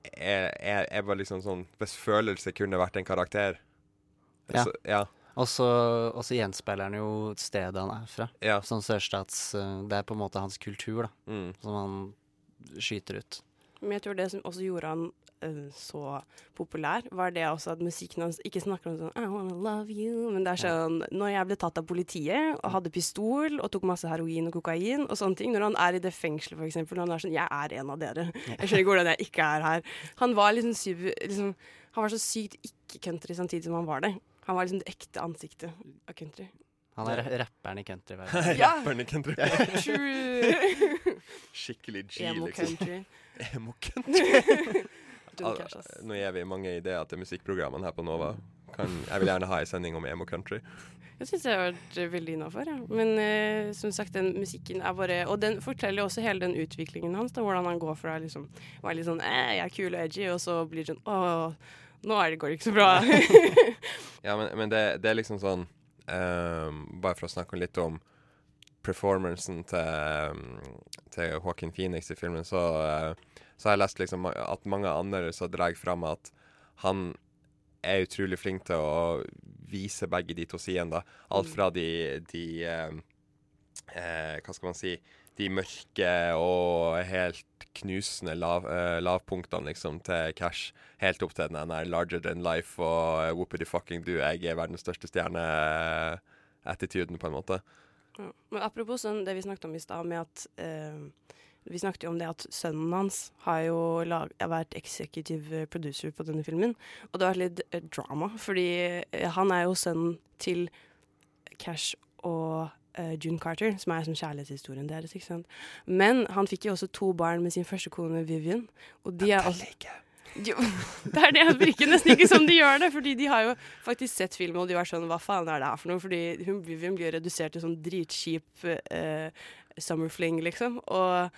er, er, er bare liksom sånn Hvis følelse kunne vært en karakter Ja. Så, ja. Og så og så gjenspeiler han jo stedet han er fra. Ja. Sånn sørstats eh, Det er på en måte hans kultur, da. Mm. Som han skyter ut. Men jeg tror det som også gjorde han så populær, var det også at musikken hans ikke snakker om sånn I wanna love you, men det er sånn Når jeg ble tatt av politiet og hadde pistol og tok masse heroin og kokain og sånne ting, når han er i det fengselet for eksempel, når han er sånn Jeg er en av dere. Jeg skjønner ikke hvordan jeg ikke er her. Han var liksom, super, liksom Han var så sykt ikke-country samtidig som han var det. Han var liksom det ekte ansiktet av country. Han er rapperen i country. Ja. Rapperen i country. Skikkelig G, Emo liksom. country. Emo country. Nå gir vi mange ideer til musikkprogrammene her på Nova. Kan, jeg vil gjerne ha en sending om emo country. Jeg syns jeg har vært eh, veldig innafor. Ja. Men eh, som sagt, den musikken er bare Og den forteller også hele den utviklingen hans. Da, hvordan han går fra liksom være litt sånn eh, jeg er kul og edgy, og så blir det sånn åh, nå det, går det ikke så bra. Ja, men, men det, det er liksom sånn um, Bare for å snakke litt om performancen til, ehm, til Joaquin Phoenix i filmen, så, eh, så har jeg lest liksom at mange andre så drar fram at han er utrolig flink til å vise begge de to sidene. Alt fra de, de eh, eh, Hva skal man si De mørke og helt knusende lav, eh, lavpunktene liksom til Cash. Helt opp til den der larger than life og uh, whoopity fucking do, jeg er verdens største stjerne-attituden, på en måte. Ja. Men apropos sånn, det vi snakket om i stad, med at eh, Vi snakket jo om det at sønnen hans har jo lag, har vært executive producer på denne filmen. Og det har vært litt eh, drama, fordi eh, han er jo sønnen til Cash og uh, June Carter, som er som kjærlighetshistorien deres. ikke sant? Men han fikk jo også to barn med sin første kone Vivian. Og de er også jo, det er det. Det virker nesten ikke som de gjør det. Fordi de har jo faktisk sett filmen, og de var sånn Hva faen er det her for noe? Fordi hun Vivian blir redusert til sånn dritskip eh, summer fling, liksom. Og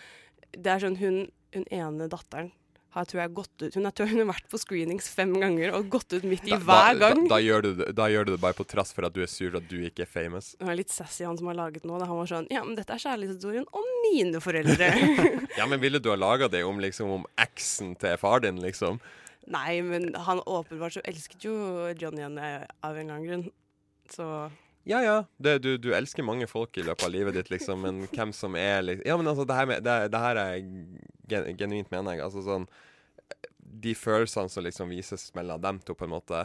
det er sånn hun, hun ene datteren har tror jeg gått ut Hun har, tror hun har vært på screenings fem ganger og gått ut midt i Da, hver gang. da, da, gjør du, det- da gjør du det bare på trass for at du er sur at du ikke er famous. Det var litt sassy, han som har laget nå. Da han var sånn Ja, men dette er kjærlighetshistorien om mine foreldre. Ja, men ville du ha laga det om liksom om eksen til far din, liksom? Nei, men han åpenbart så elsket jo Johnny henne av en eller annen grunn. Så Ja, ja. Det, du, du elsker mange folk i løpet av livet ditt, liksom, men hvem som er liksom Ja, men altså, det her, med, det, det her er gen, genuint, mener jeg. Altså sånn De følelsene som liksom vises mellom dem to, på en måte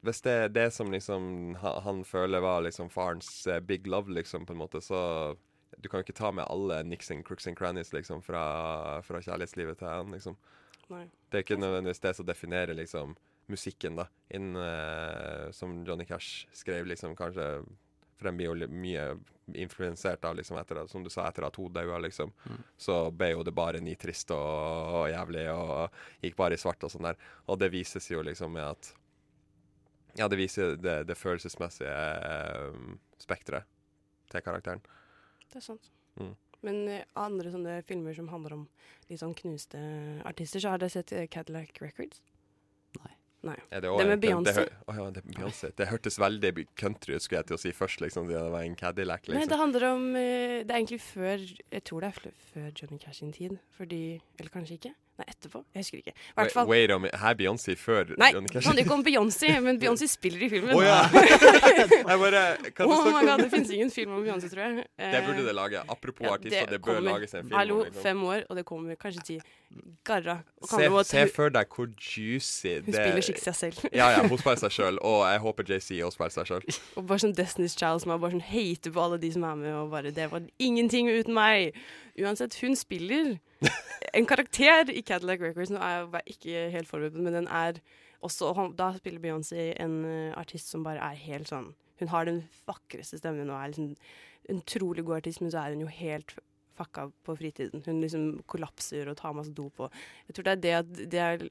Hvis det er det som liksom han føler var liksom farens eh, big love, liksom, på en måte, så Du kan jo ikke ta med alle nicks and crooks and crannies, liksom, fra, fra kjærlighetslivet til han, liksom. Nei. Det er ikke nødvendigvis det som definerer liksom musikken, da. Inn, eh, som Johnny Cash skrev, liksom kanskje For den blir jo mye influensert av, liksom, etter som du sa, etter at hun daua, liksom. Så ble jo det bare nitrist og, og jævlig, og gikk bare i svart og sånn der. Og det vises jo liksom med at Ja, det viser det, det følelsesmessige eh, spekteret til karakteren. det er sant. Mm. Men eh, andre sånne filmer som handler om litt sånn knuste artister, så har dere sett eh, Cadillac Records? Nei. Er det, det med Beyoncé. Det, hø- ja, det, Beyoncé. det hørtes veldig country ut, skulle jeg til å si først, liksom. Det var en Cadillac, Nei, liksom. det handler om eh, Det er egentlig før Jeg tror det er før Johnny Cash sin tid. Fordi Eller kanskje ikke? Nei, etterpå? Jeg husker ikke. Wait, fall wait a minute, Her Beyoncé før Nei, Johnny det handler ikke om Beyoncé, men Beyoncé spiller i filmen. Oh, ja. Jeg bare Hva oh my god, det finnes ingen film om Beyoncé, tror jeg. Det burde det lage. Apropos ja, artister, det bør kommer. lages en film. Hallo, liksom. fem år, og det kommer kanskje ti. Garra. Se, det se for deg hvor juicy Hun spiller skikkelig seg selv. ja, ja, hun spiller seg sjøl, og jeg håper JC også spiller seg sjøl. Og bare sånn Destiny's Child som er bare sånn hater på alle de som er med, og bare 'Det var ingenting uten meg'. Uansett, hun spiller en karakter i Cadillac Records. Nå er jeg ikke helt forberedt, men den er også Da spiller Beyoncé en eh, artist som bare er helt sånn Hun har den vakreste stemmen og er liksom en utrolig god artist, men så er hun jo helt fucka på fritiden. Hun liksom kollapser og tar masse dop og Jeg tror det er det at det er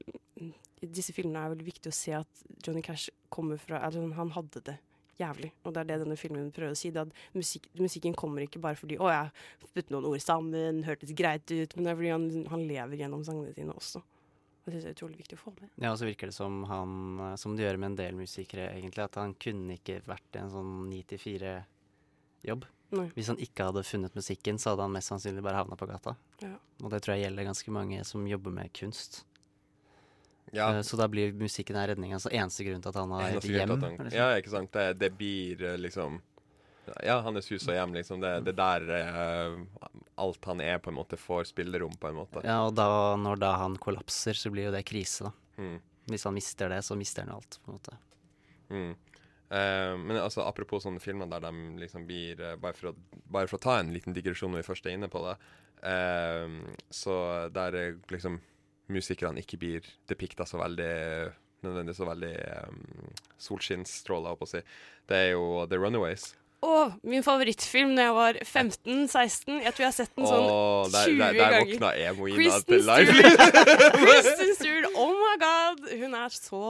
disse filmene er veldig viktig å se at Johnny Cash kommer fra altså Han hadde det jævlig. Og det er det denne filmen prøver å si. At musik musikken kommer ikke bare fordi 'Å, jeg puttet noen ord sammen, hørtes greit ut', men det er fordi han, han lever gjennom sangene sine også. Og det er utrolig viktig å få med. Ja, og så virker det som han, som det gjør med en del musikere, egentlig, at han kunne ikke vært en sånn 9-4-jobb. Hvis han ikke hadde funnet musikken, så hadde han mest sannsynlig bare havna på gata. Ja. Og det tror jeg gjelder ganske mange som jobber med kunst. Ja. Eh, Så da blir musikken her redninga. Altså eneste grunn til at han har et hjem. han- liksom. Ja, ikke sant. Det, det blir eh, liksom Ja, hans hus og hjem, liksom. Det, det der uh, alt han er, på en måte, får spillerom, på en måte. Ja, og da, når da han kollapser, så blir jo det krise, da. Mm. Hvis han mister det, så mister han alt, på en måte. Mm. Uh, men altså, apropos sånne filmer der de liksom blir uh, bare, for å, bare for å ta en liten digresjon når vi først er inne på det, så der liksom musikerne ikke blir depikta så veldig nødvendigvis så veldig um, solskinnsstråler, holdt på å si. Det er jo The Runaways. Å, min favorittfilm da jeg var 15-16. Jeg tror jeg har sett den sånn Åh, der, 20 der, der ganger. våkna emoina til live. Kristen Stewart, oh my god! Hun er så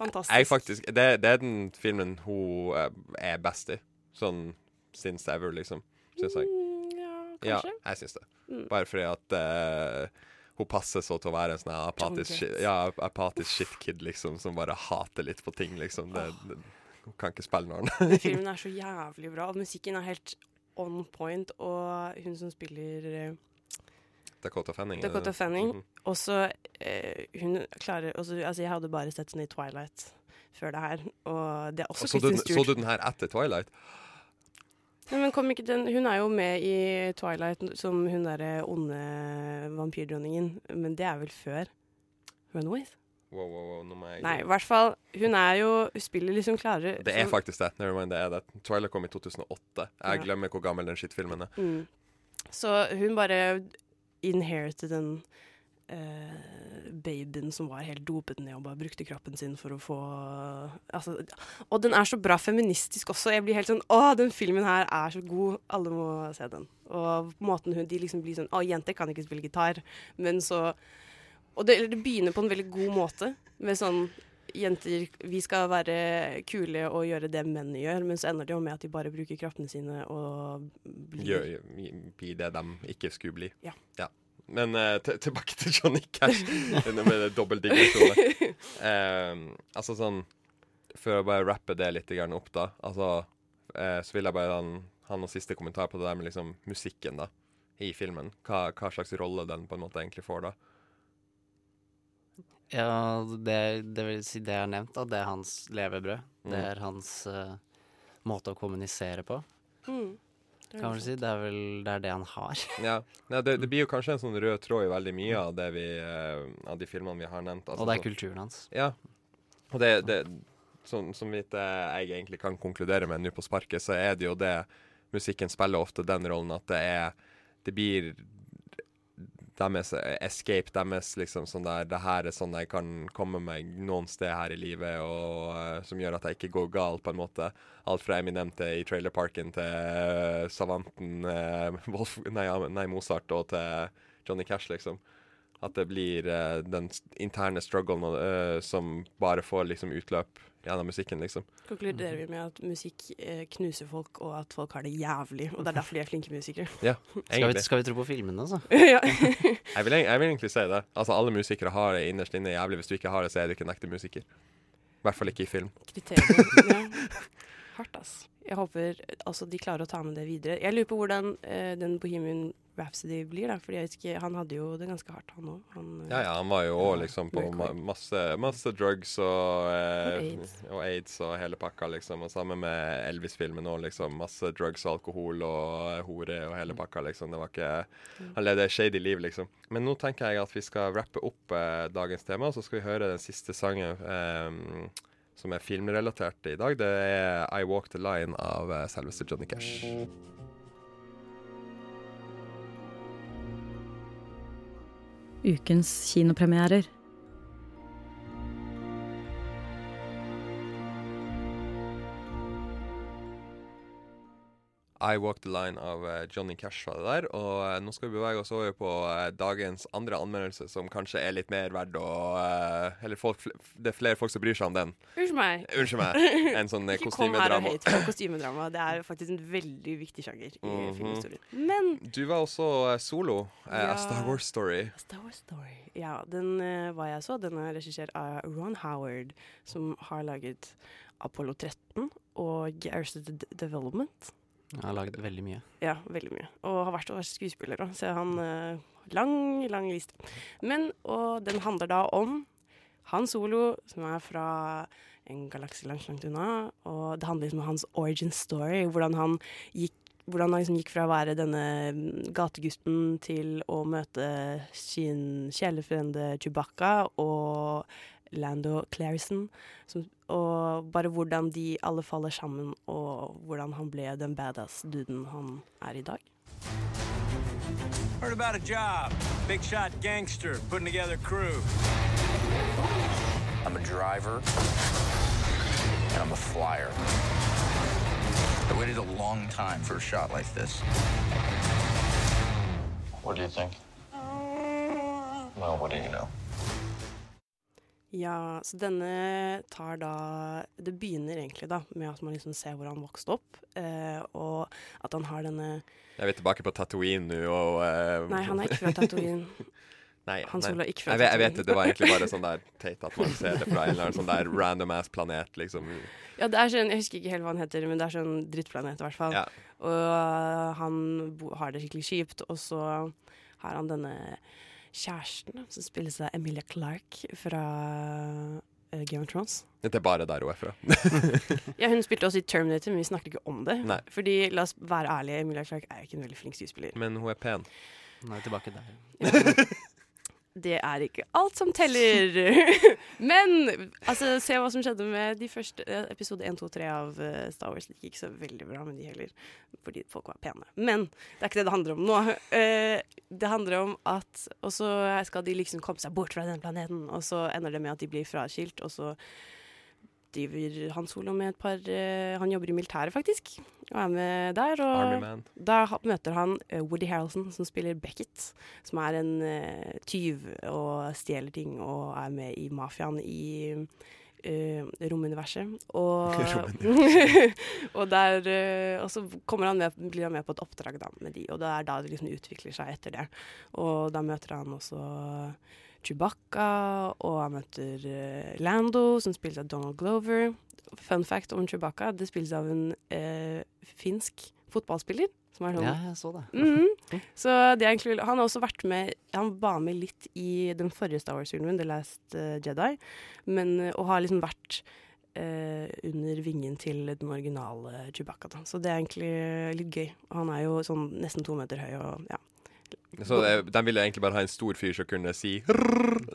fantastisk. Jeg faktisk, det, det er den filmen hun eh, er best i. Sånn since ever, liksom. Syns jeg. Ja, kanskje. Ja, jeg syns det. Mm. Bare fordi at eh, hun passer så til å være en sånn apatisk, ja, apatisk shitkid, liksom, som bare hater litt på ting, liksom. Det, det, hun kan ikke spille noe annet. filmen er så jævlig bra, og musikken er helt on point. Og hun som spiller eh, Dakota Fanning. Dakota Fanning. Fanning -hmm. også eh, Hun klarer også, Altså, jeg hadde bare sett den i Twilight før det her, og det er også Og så, du, så du den her etter Twilight? Men kom ikke den Hun er jo med i Twilight som hun derre onde vampyrdronningen, men det er vel før Runaways? Wow, wow, wow, nå må jeg Nei, i hvert fall. Hun er jo Hun spiller liksom klarere Det er som- faktisk det. Never mind, det er det. Twilight kom i 2008. Jeg Ja. glemmer hvor gammel den skittfilmen er. Mm. Så hun bare inherited den eh, babyen som var helt dopet ned og bare brukte kroppen sin for å få altså, Og den er så bra feministisk også. Jeg blir helt sånn Å, den filmen her er så god. Alle må se den. Og måten hun De liksom blir sånn Å, jenter kan ikke spille gitar. Men så Og det, det begynner på en veldig god måte. Med sånn Jenter, vi skal være kule og gjøre det menn gjør, men så ender det jo med at de bare bruker kraftene sine og blir Gjør, bli det de ikke skulle bli. Ja. Men eh, tilbake til Johnny Cash. med dobbel digresjon. Eh, altså sånn For å bare rappe det litt opp, da. Altså, eh, så vil jeg bare han, ha noen siste kommentar på det der med liksom musikken da i filmen. Hva, hva slags rolle den på en måte egentlig får da. Ja, det, det vil si det jeg har nevnt, da, det er hans levebrød. Mm. Det er hans uh, måte å kommunisere på. Mm. Det Kan vel si. Det er vel det, er det han har. Ja, ja det, det blir jo kanskje en sånn rød tråd i veldig mye av, det vi, uh, av de filmene vi har nevnt. altså Og det er kulturen hans. Ja. Og det, det som, som vidt jeg egentlig kan konkludere med nå på sparket, så er det jo det Musikken spiller ofte den rollen at det er Det blir deres escape, deres liksom sånn der Det her er sånn jeg kan komme meg noen sted her i livet, og uh, som gjør at jeg ikke går gal, på en måte. Alt fra Eminem til i trailerparken til uh, Savanten, uh, Wolf, nei, nei, Mozart og til Johnny Cash, liksom. At det blir uh, den interne strugglen uh, som bare får liksom utløp gjennom musikken, liksom. Konkluderer vi med at musikk uh, knuser folk, og at folk har det jævlig. Og det er derfor de er flinke musikere. Ja, Skal vi, skal vi tro på filmene, altså? ja. Jeg vil, jeg vil egentlig si det. Altså, alle musikere har det innerst inne jævlig. Hvis du ikke har det, så er du ikke en ekte musiker. I hvert fall ikke i film. Kriterier. Ja. Hardt, ass. Jeg håper altså, de klarer å ta med det videre. Jeg lurer på hvordan eh, den Bohemian Rhapsody blir, da. Fordi jeg vet ikke, han hadde jo det ganske hardt, han òg. Ja, ja, han var jo òg liksom på ma masse, masse drugs og, eh, Og AIDS. og aids og hele pakka, liksom. Og sammen med Elvis-filmen òg, liksom. Masse drugs og alkohol og eh, hore og hele pakka, liksom. Det var ikke Han levde shady liv, liksom. Men nå tenker jeg at vi skal rappe opp eh, dagens tema, så skal vi høre den siste sangen eh, som er filmrelatert i dag. Det er I Walk the Line av eh, selveste Johnny Cash. Ukens kinopremierer. I Walk the Line av eh, Johnny Cash var det der. Og eh, nå skal vi bevege oss over på eh, dagens andre anmeldelse, som kanskje er litt mer verdt å Eller folk, det er flere folk som bryr seg om den. Unnskyld meg. Unnskyld meg. En sånn kostymedrama. Ikke kom her og kostymedrama. på kostymedrama. Det er faktisk en veldig viktig sjanger i Mhm. filmhistorien. Men Du var også solo. Ja. Star Wars Story. Star Wars Story. Ja, den var jeg så. Den er regissert av Ron Howard, som har laget Apollo 13 og Arrested Development. Han har laget veldig mye. Ja, veldig mye. Og har vært, og vært skuespiller òg, så han uh, Lang, lang liste. Men, og den handler da om Han Solo, som er fra en galakse langt, langt unna. Og det handler liksom om hans origin story, hvordan han gikk hvordan han liksom gikk fra å være denne mm, gategutten til å møte sin kjælefrende Chewbacca og Lando Clarison. Som, og bare hvordan de alle faller sammen, og hvordan han ble den badass-duden han er i dag. Heard about a job. Big shot gangster putting together crew. I'm a driver, and I'm a flyer. I waited a long time for a shot like this. What do you think? Well, what do you know? Ja, så denne tar da Det begynner egentlig da med at man liksom ser hvor han vokste opp, eh, og at han har denne Jeg er tilbake på Tatooine nå, og eh, Nei, han er ikke fra Tatooine. Nei, Han nei. Solo er ikke fra vet, jeg vet det, det var egentlig bare sånn der teit at man ser det fra en eller annen sånn der random ass planet, liksom. Ja, det er sånn, Jeg husker ikke helt hva han heter, men det er sånn drittplanet i hvert fall. Ja. Og han har det skikkelig kjipt, og så har han denne kjæresten som spilles av Emilia Clarke fra uh, Game of Thrones. Det er bare der hun er fra. Ja, Hun spilte også i Terminator, men vi snakker ikke om det. Nei. Fordi, la oss være ærlige, Emilia Clarke er jo ikke en veldig flink skuespiller. Men hun er pen. Nå er tilbake der. Det er ikke alt som teller. Men altså, se hva som skjedde med de første eh, episode 1, 2, 3 av eh, Star Wars. Det gikk ikke så veldig bra med de heller, fordi folk var pene. Men det er ikke det det handler om nå. Eh, det handler om at Og så skal de liksom komme seg bort fra den planeten, og så ender det med at de blir fraskilt, og så driver Han Solo med et par uh, Han jobber i militæret, faktisk, og er med der. Og da møter han uh, Woody Harrelson, som spiller Beckett, som er en uh, tyv og stjeler ting og er med i mafiaen i romuniverset. Og, og, der, og så han med, blir han med på et oppdrag da, med de, og det er da det liksom utvikler seg etter det. Og da møter han også Chewbacca, og han møter uh, Lando, som spilles av Donald Glover. Fun fact om Chewbacca, det spilles av en uh, finsk fotballspiller. Som er sånn Ja, jeg så det. Mhm. Så det er egentlig, han har også vært med Han var med litt i den forrige Star Wars-filmen, The Last eh, Jedi, men, og har liksom vært eh, under vingen til den originale Chewbacca. Da. Så det er egentlig litt gøy. Han er jo sånn nesten to meter høy og ja. Så det, de ville egentlig bare ha en stor fyr som kunne si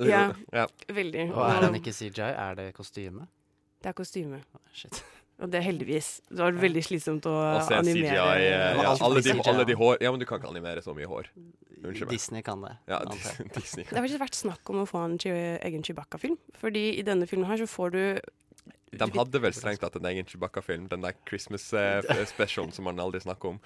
Ja, Ja. veldig. Og er han ikke CJI? Er det kostyme? Det er kostyme. Shit. Og det er heldigvis. Det var veldig slitsomt å Også animere. CGI eh, ja, alle, de, alle de hår Ja, men du kan ikke animere så mye hår. Unnskyld meg. Disney kan det. Ja, Disney kan. Det har faktisk vært snakk om å få en egen Chewbacca-film. Fordi i denne filmen her så får du De hadde vel strengt tatt en egen Chewbacca-film, den der Christmas eh, som man aldri snakker om.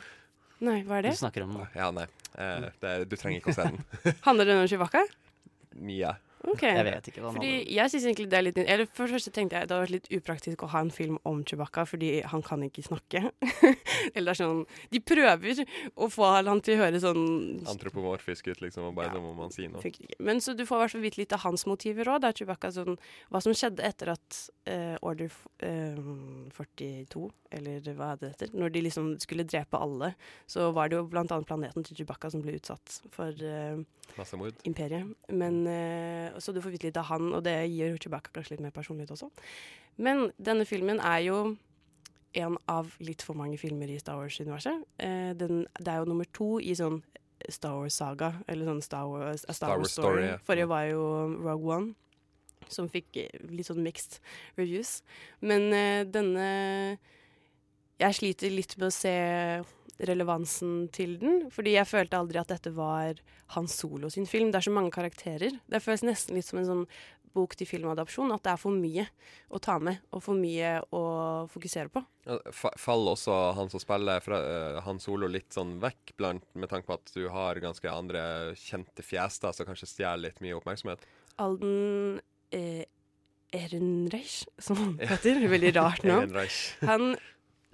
Nei, hva er det? Du snakker om nå. Ja, nei. Eh, det, du trenger ikke å se den. Handler den om Chewbacca? Mye. Ok. Jeg vet ikke hva Fordi jeg synes egentlig det er litt Eller For det første tenkte jeg det hadde vært litt upraktisk å ha en film om Chewbacca, fordi han kan ikke snakke. Eller det er sånn De prøver å få han til å høre sånn Antropomorfisk ut, liksom, og bare ja, må man si noe. Men så du får i hvert fall vite litt av hans motiver òg. er Chewbacca sånn Hva som skjedde etter at uh, Order f eh, 42, eller hva det heter, når de liksom skulle drepe alle, så var det jo blant annet planeten til Chewbacca som ble utsatt for uh, Massemord. imperiet. Men, eh, så du får vite litt av han, og det gir jo Chewbacca kanskje litt mer personlighet også. Men denne filmen er jo en av litt for mange filmer i Star Wars-universet. Eh, det er jo nummer to i sånn Star Wars-saga, eller sånn Star Wars, Star Star Wars Story. Story, ja. Forrige var jo Rogue One, som fikk eh, litt sånn mixed reviews. Men eh, denne Jeg sliter litt med å se relevansen til den, fordi jeg følte aldri at dette var Hans Solo sin film. Det er så mange karakterer. Det føles nesten litt som en sånn bok til filmadopsjon, at det er for mye å ta med, og for mye å fokusere på. Faller også han som spiller fra, uh, Han Solo litt sånn vekk, blant, med tanke på at du har ganske andre kjente fjes da, som kanskje stjeler litt mye oppmerksomhet? Alden eh, Ehrenreich, som han heter. Veldig rart. Ehrenreich. Han,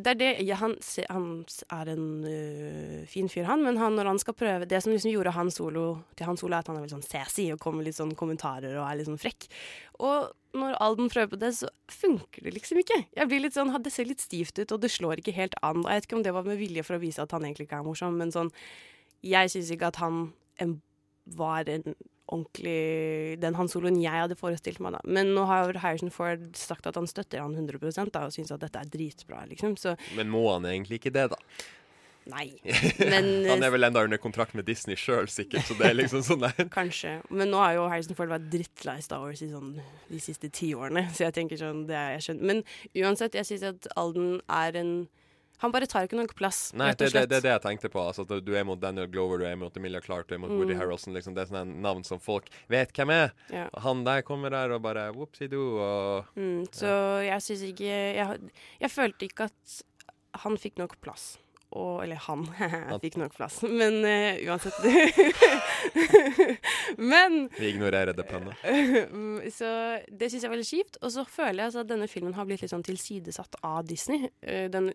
det er det, ja, han, han er en uh, fin fyr, han, men han, når han skal prøve Det som liksom gjorde han solo til han solo, er at han er veldig sånn sassy og kommer med litt sånn kommentarer og er litt sånn frekk. Og når Alden prøver på det, så funker det liksom ikke. Jeg blir litt sånn, Det ser litt stivt ut, og det slår ikke helt an. Jeg vet ikke om det var med vilje for å vise at han egentlig ikke er morsom, men sånn Jeg syns ikke at han en, var en ordentlig Den Han Soloen jeg hadde forestilt meg, da. Men nå har Harrison Ford sagt at han støtter han 100 da, og syns at dette er dritbra, liksom. Så Men må han egentlig ikke det, da? nei. Men han er vel enda under kontrakt med Disney sjøl, sikkert, så det er liksom sånn der. Kanskje. Men nå har jo Harrison Ford vært drittlei Star Wars i sånn de siste ti årene, så jeg tenker sånn det er jeg skjønner. Men uansett, jeg syns at Alden er en Han bare tar ikke nok plass, Nei, det, det, det er det jeg tenkte på. Altså, du er mot Daniel Glover, du er mot Emilia Clarke, du er mot Woody Mm. Harrelson. Liksom. Det er sånne navn som folk vet hvem er. Ja. Han der kommer der og bare whoopsie-do og Mm, så jeg syns ikke jeg, jeg følte ikke at han fikk nok plass. Og, eller han fikk nok plass. Men uh, uansett Men Vi ignorerer det pønnet. Så det syns jeg er veldig kjipt. Og så føler jeg altså at denne filmen har blitt litt sånn tilsidesatt av Disney. Uh, Den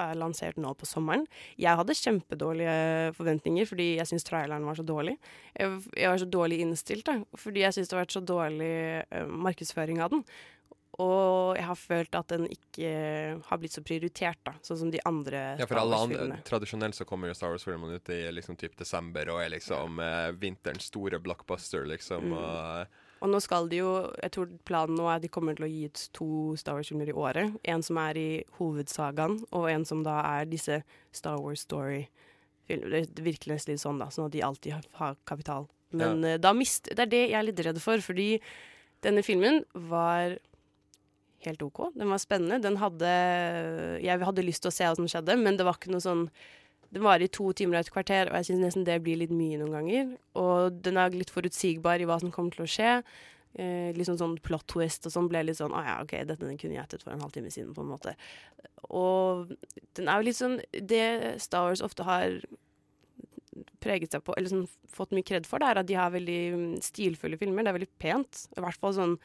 er lansert nå på sommeren. Jeg hadde kjempedårlige forventninger fordi jeg syns traileren var så dårlig. Jeg, jeg var så dårlig innstilt da, fordi jeg syns det har vært så dårlig uh, markedsføring av den. Og jeg har følt at den ikke har blitt så prioritert, da, sånn som de andre Ja, for alle andre. Tradisjonelt så kommer jo Star Wars-filmene ut i liksom typ desember og er liksom eh, vinterens store blockbuster, liksom. Mm. Og, Og nå skal de jo Jeg tror planen nå er at de kommer til å gi ut to Star Wars-filmer i året. En som er i hovedsagaen, og en som da er disse Star Wars Story-filmer. Det er virkelig nesten litt sånn, da, sånn at de alltid har, har kapital. Men ja. da mist, det er det jeg er litt redd for, fordi denne filmen var helt OK. Den var spennende. Den hadde Jeg hadde lyst til å se hva som skjedde, men det var ikke noe sånn Den varer i to timer og et kvarter, og jeg syns nesten det blir litt mye noen ganger. Og den er litt forutsigbar i hva som kommer til å skje. Eh, litt sånn, sånn plot twist og sånn ble litt sånn Å ja, OK, dette den kunne jeg gjettet for en halvtime siden, på en måte. Og den er jo litt sånn Det Star Wars ofte har preget seg på, eller sånn, fått mye kred for, det er at de har veldig mm, stilfulle filmer. Det er veldig pent. I hvert fall sånn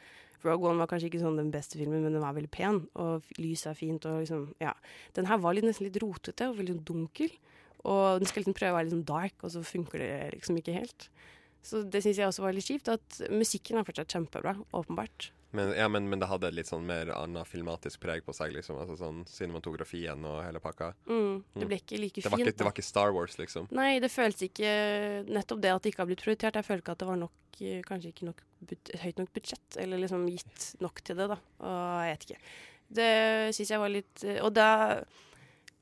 Rogue One var kanskje ikke sånn den beste filmen, men den var veldig pen. Og lyset er fint. og liksom, ja. Den her var litt, nesten litt rotete og veldig sånn dunkel. Og den skal liksom prøve å være litt sånn dark, og så funker det liksom ikke helt. Så det syns jeg også var litt kjipt. At musikken er fortsatt kjempebra, åpenbart. men, ja, men, men det hadde litt sånn mer annet filmatisk preg på seg, liksom. Altså sånn cinematografien og hele pakka. Mm, det ble ikke like det var fint, Ikke, det var ikke Star Wars, liksom. Nei, det føles ikke Nettopp det at det ikke har blitt prioritert. Jeg føler ikke at det var nok eh, Kanskje ikke nok høyt nok budsjett, eller liksom gitt nok til det, da. Og jeg vet ikke. Det syns jeg var litt eh, Og da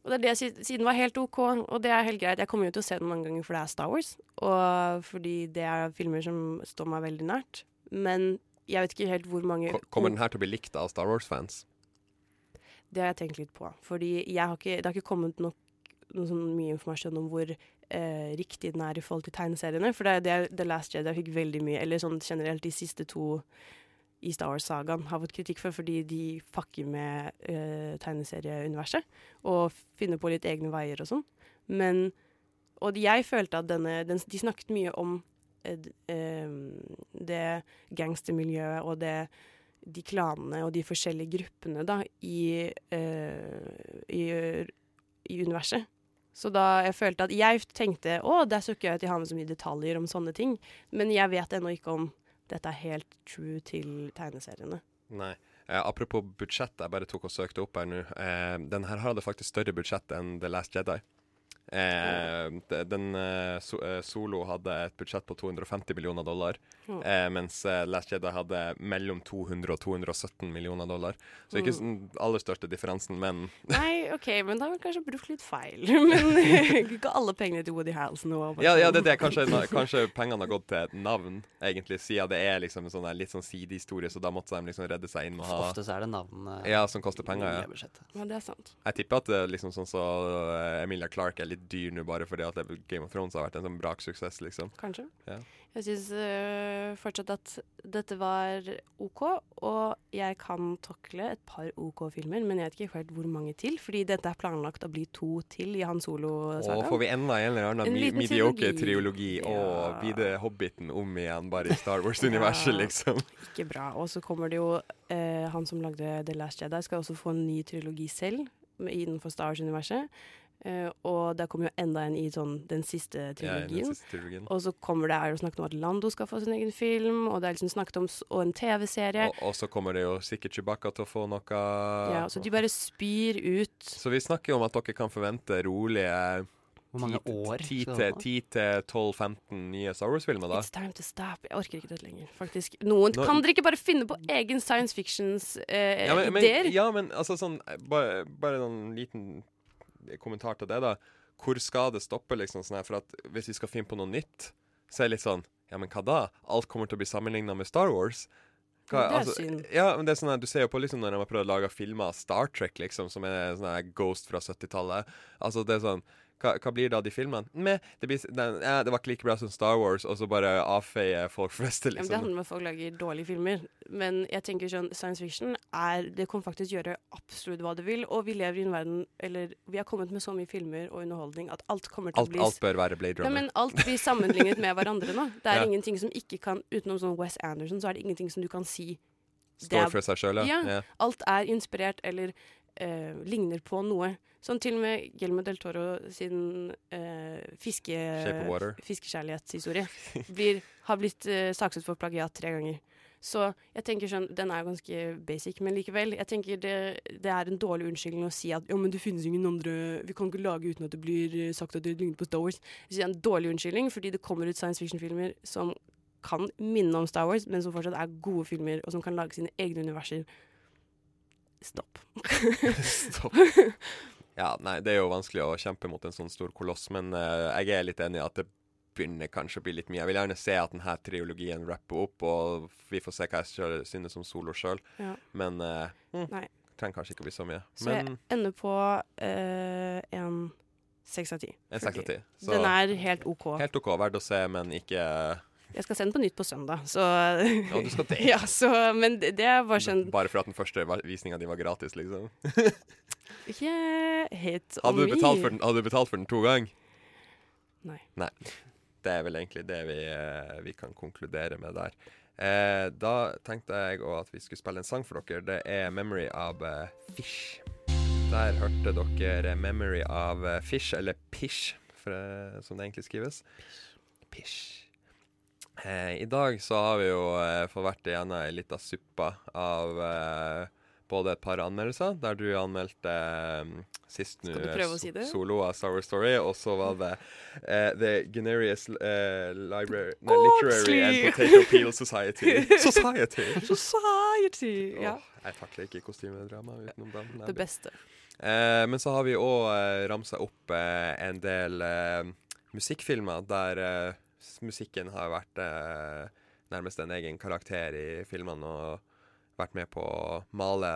og det er det jeg siden var helt OK, og det er helt greit. Jeg kommer jo til å se den mange ganger, for det er Star Wars. Og fordi det er filmer som står meg veldig nært. Men jeg vet ikke helt hvor mange Ko- Kommer den her til å bli likt av Star Wars-fans? Det har jeg tenkt litt på. Fordi jeg har ikke, det har ikke kommet nok noe sånn mye informasjon om hvor eh, riktig den er i forhold til tegneseriene. For det er det The Last Jedi fikk veldig mye, eller sånn generelt de siste to i Star Wars-sagaen har fått kritikk for fordi de fucker med uh, tegneserieuniverset og finner på litt egne veier og sånn. Men Og jeg følte at denne den, De snakket mye om uh, det gangstermiljøet og det de klanene og de forskjellige gruppene da, i, uh, i, i universet. Så da jeg følte at jeg tenkte å, det er så gøy at de har med så mye detaljer om sånne ting. Men jeg vet ennå ikke om dette er helt true til tegneseriene. Nei. Eh, apropos budsjett, jeg bare tok og søkte opp her nå. Eh, den her hadde faktisk større budsjett enn The Last Jedi. Eh, den eh, so, eh, Solo hadde et budsjett på 250 millioner dollar, mm. eh, mens eh, Last Jedi hadde mellom 200 og 217 millioner dollar. Så ikke Mm. den aller største differansen, men Nei, OK, men da har vi kanskje brukt litt feil. Men ikke alle pengene til Woody Harrelson. Ja, ja, det er det. Kanskje, na- kanskje pengene har gått til et navn, egentlig, siden det er liksom en sånn litt sånn sidehistorie, så da måtte de liksom redde seg inn med å ha Ofte så er det navn Ja, som koster penger, ja. Ja, det er sant. Jeg tipper at liksom sånn så eh, Emilia Clarke er litt dyr nå bare fordi at Game of Thrones har vært en sånn braksuksess, liksom. Kanskje. Ja. Jeg syns fortsatt at dette var OK, og jeg kan tokle et par OK-filmer, men jeg vet ikke helt hvor mange til, fordi dette er planlagt å bli to til i Han solo-saga. Å, får vi enda en eller annen En mediocre trilogi. triologi, og blir det Hobbiten om igjen, bare i Star Wars-universet, Ja. liksom? Ikke bra. Og så kommer det jo uh, Han som lagde The Last Jedi, skal også få en ny trilogi selv innenfor Star Wars-universet. Eh, og det kommer jo enda en i sånn den siste Ja, den trilogien. siste trilogien. og så kommer det er jo snakket om at Lando skal få sin egen film, og det er liksom snakket om og en TV-serie. Og, og så kommer det jo sikkert Chewbacca til å få noe Ja, så de bare spyr ut. Så vi snakker jo om at dere kan forvente rolige Hvor mange år 10-12-15 nye Star Wars-filmer, da? It's time to stop. Jeg orker ikke dette lenger, faktisk. Noen, Nå- Kan dere ikke bare finne på egen science fictions eh, Ja, ja, men altså sånn Bare, bare en liten kommentar til det, da. Hvor skal det stoppe, liksom? sånn her, For at hvis vi skal finne på noe nytt, så er det litt sånn Ja, men hva da? Alt kommer til å bli sammenligna med Star Wars. Hva, Det er altså, synd. Ja, men det er sånn her, Du ser jo på liksom når de har prøvd å lage filmer av Star Trek, liksom, som er sånn her Ghost fra 70-tallet. Altså, det er sånn hva, hva blir det av de filmene? Meh, det, blir, den, ja, det var ikke like bra som Star Wars, og så bare avfeie folk flest liksom. Det handler om at folk lager dårlige filmer. Men jeg tenker sånn, science fiction er Det kan faktisk gjøre absolutt hva det vil. Og vi lever i en verden Eller vi har kommet med så mye filmer og underholdning at alt kommer til Alt, å bli alt bør være Blade Nei, Ja, men alt blir sammenlignet med hverandre nå. Det er Ja. ingenting som ikke kan Utenom sånn Wes Anderson, så er det ingenting som du kan si Står for seg selv, ja. Ja. Alt er inspirert eller eh, ligner på noe. Sånn til og med Guillermo del Toro sin eh, fiske, fiskekjærlighetshistorie blir, har blitt eh, saksøkt for plagiat tre ganger. Så jeg tenker sånn, Den er ganske basic, men likevel. Jeg tenker det, det er en dårlig unnskyldning å si at ja, men det finnes ingen andre Vi kan ikke lage uten at det blir eh, sagt at det ligner på Star Wars. Det er en dårlig unnskyldning, fordi det kommer ut science fiction-filmer som kan minne om Star Wars, men som fortsatt er gode filmer, og som kan lage sine egne universer. Stopp. Stopp. Ja, nei, det er jo vanskelig å kjempe mot en sånn stor koloss, men uh, jeg er litt enig i at det begynner kanskje å bli litt mye. Jeg vil gjerne se at denne triologien rapper opp, og vi får se hva jeg synes som solo sjøl. Ja. Men uh, mm, trenger kanskje ikke å bli så mye. Så Men jeg ender på uh, en seks av ti. en seks av ti. Så Den er helt OK. Helt OK, verdt å se, men ikke Jeg skal se den på nytt på søndag, så Ja, du skal det? ja, så, Men det, det bare sånn Bare for at den første visninga di var gratis, liksom? Ikke helt om Hadde du den, hadde du betalt for den to ganger? Nei. Nei. Det er vel egentlig det vi, eh, vi kan konkludere med der. Eh, da tenkte jeg også at vi skulle spille en sang for dere. Det er 'Memory' av eh, Fish. Der hørte dere 'Memory' av eh, Fish, eller Pish, for, som det egentlig skrives. Pish. Eh, I dag så har vi jo eh, fått vært igjennom ei lita suppe av eh, både et par anmeldelser, der du anmeldte um, sist nå å si solo av Wars Story, og så var det uh, The Generous uh, Library Nei, Literary and Potato Peel Society. Society! Society! Ja. Oh, jeg takler ikke kostymedrama utenom den. Det beste. Uh, men så har vi òg uh, ramsa opp eh, en del eh, musikkfilmer der eh, musikken har vært eh, nærmest en egen karakter i filmene og vært med på å male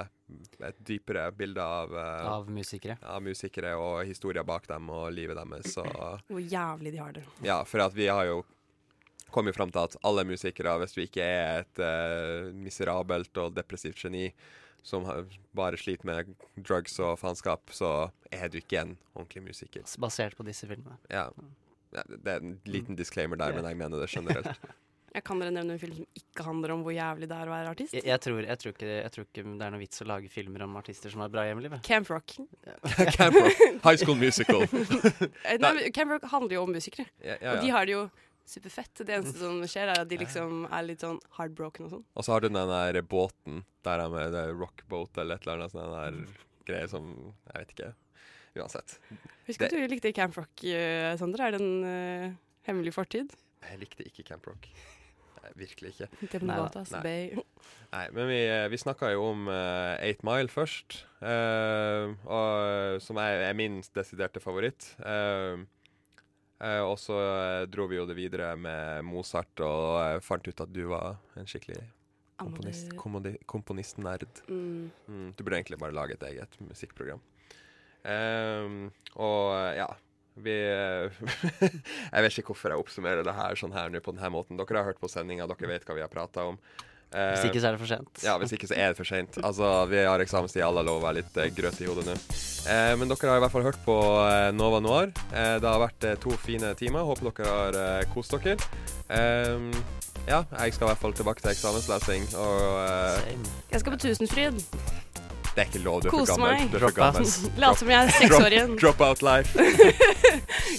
et dypere bilde av, uh, Av musikere. av musikere og historier bak dem og livet deres. Og, Hvor jævlig de har det. ja, for at vi har jo kommet fram til at alle musikere, hvis du ikke er et uh, miserabelt og depressivt geni som har, bare sliter med drugs og faenskap, så er du ikke en ordentlig musiker. Basert på disse filmene. Ja. ja det er en liten disclaimer der, men jeg mener det generelt. Jeg kan dere nevne en film som ikke handler om hvor jævlig det er å være artist? Jeg, jeg, tror, jeg, tror ikke, jeg tror ikke det er noe vits å lage filmer om artister som har bra hjemmeliv. Camp Rock. Camp Rock. High School Musical. Eh, Nei, men Camp Rock handler jo om musikere. Ja, ja, Og de har det jo superfett. Det eneste som skjer, er at de liksom er litt sånn hardbroken og sånn. Og så har du den der båten der er med det er rockboat eller et eller annet sånn der greie som Jeg vet ikke. Uansett. Husker Det- du du likte Camp Rock, eh, Sander? Er det en uh, hemmelig fortid? Jeg likte ikke Camp Rock. Virkelig ikke. Nei. Botas Nei. Nei, men vi, vi snakka jo om uh, Eight Mile først, uh, og, som er, er min desiderte favoritt. Uh, og så dro vi jo det videre med Mozart, og fant ut at du var en skikkelig komponist, komponistnerd. Mm. Mm, du burde egentlig bare lage et eget musikkprogram. Og ja vi Jeg vet ikke hvorfor jeg oppsummerer det her sånn her nå på denne måten. Dere har hørt på sendinga, dere vet hva vi har prata om. Eh, Hvis ikke så er det for sent. Ja, hvis ikke så er det for sent. Altså, vi har eksamenstid, alle har lov å være litt eh, grøt i hodet nå. Eh, men dere har i hvert fall hørt på eh, Nova Noir. Eh, det har vært eh, to fine timer. Håper dere har eh, kost dere. Eh, ja, jeg skal i hvert fall tilbake til eksamenslesing, og eh, Jeg skal på Tusenfryd. Det er ikke lov, du er Kos for gammel. meg. Du er for gammel. Late som jeg er seks år igjen. Drop, drop out life.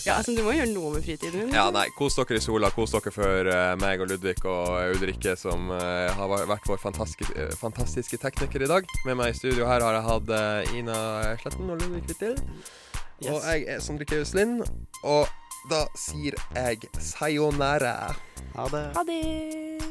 Ja, altså, du må gjøre noe med fritiden din. Ja, nei, Kos dere i sola. Kos dere for uh, meg og Ludvig og Ulrikke, som uh, har vært vår fantastiske, eh, fantastiske tekniker i dag. Med meg i studio her har jeg hatt uh, Ina Sletten og Ludvig Kvittil. Og jeg er Sondre Keus Lind. Og da sier jeg sayonara. Ha det. Ha det.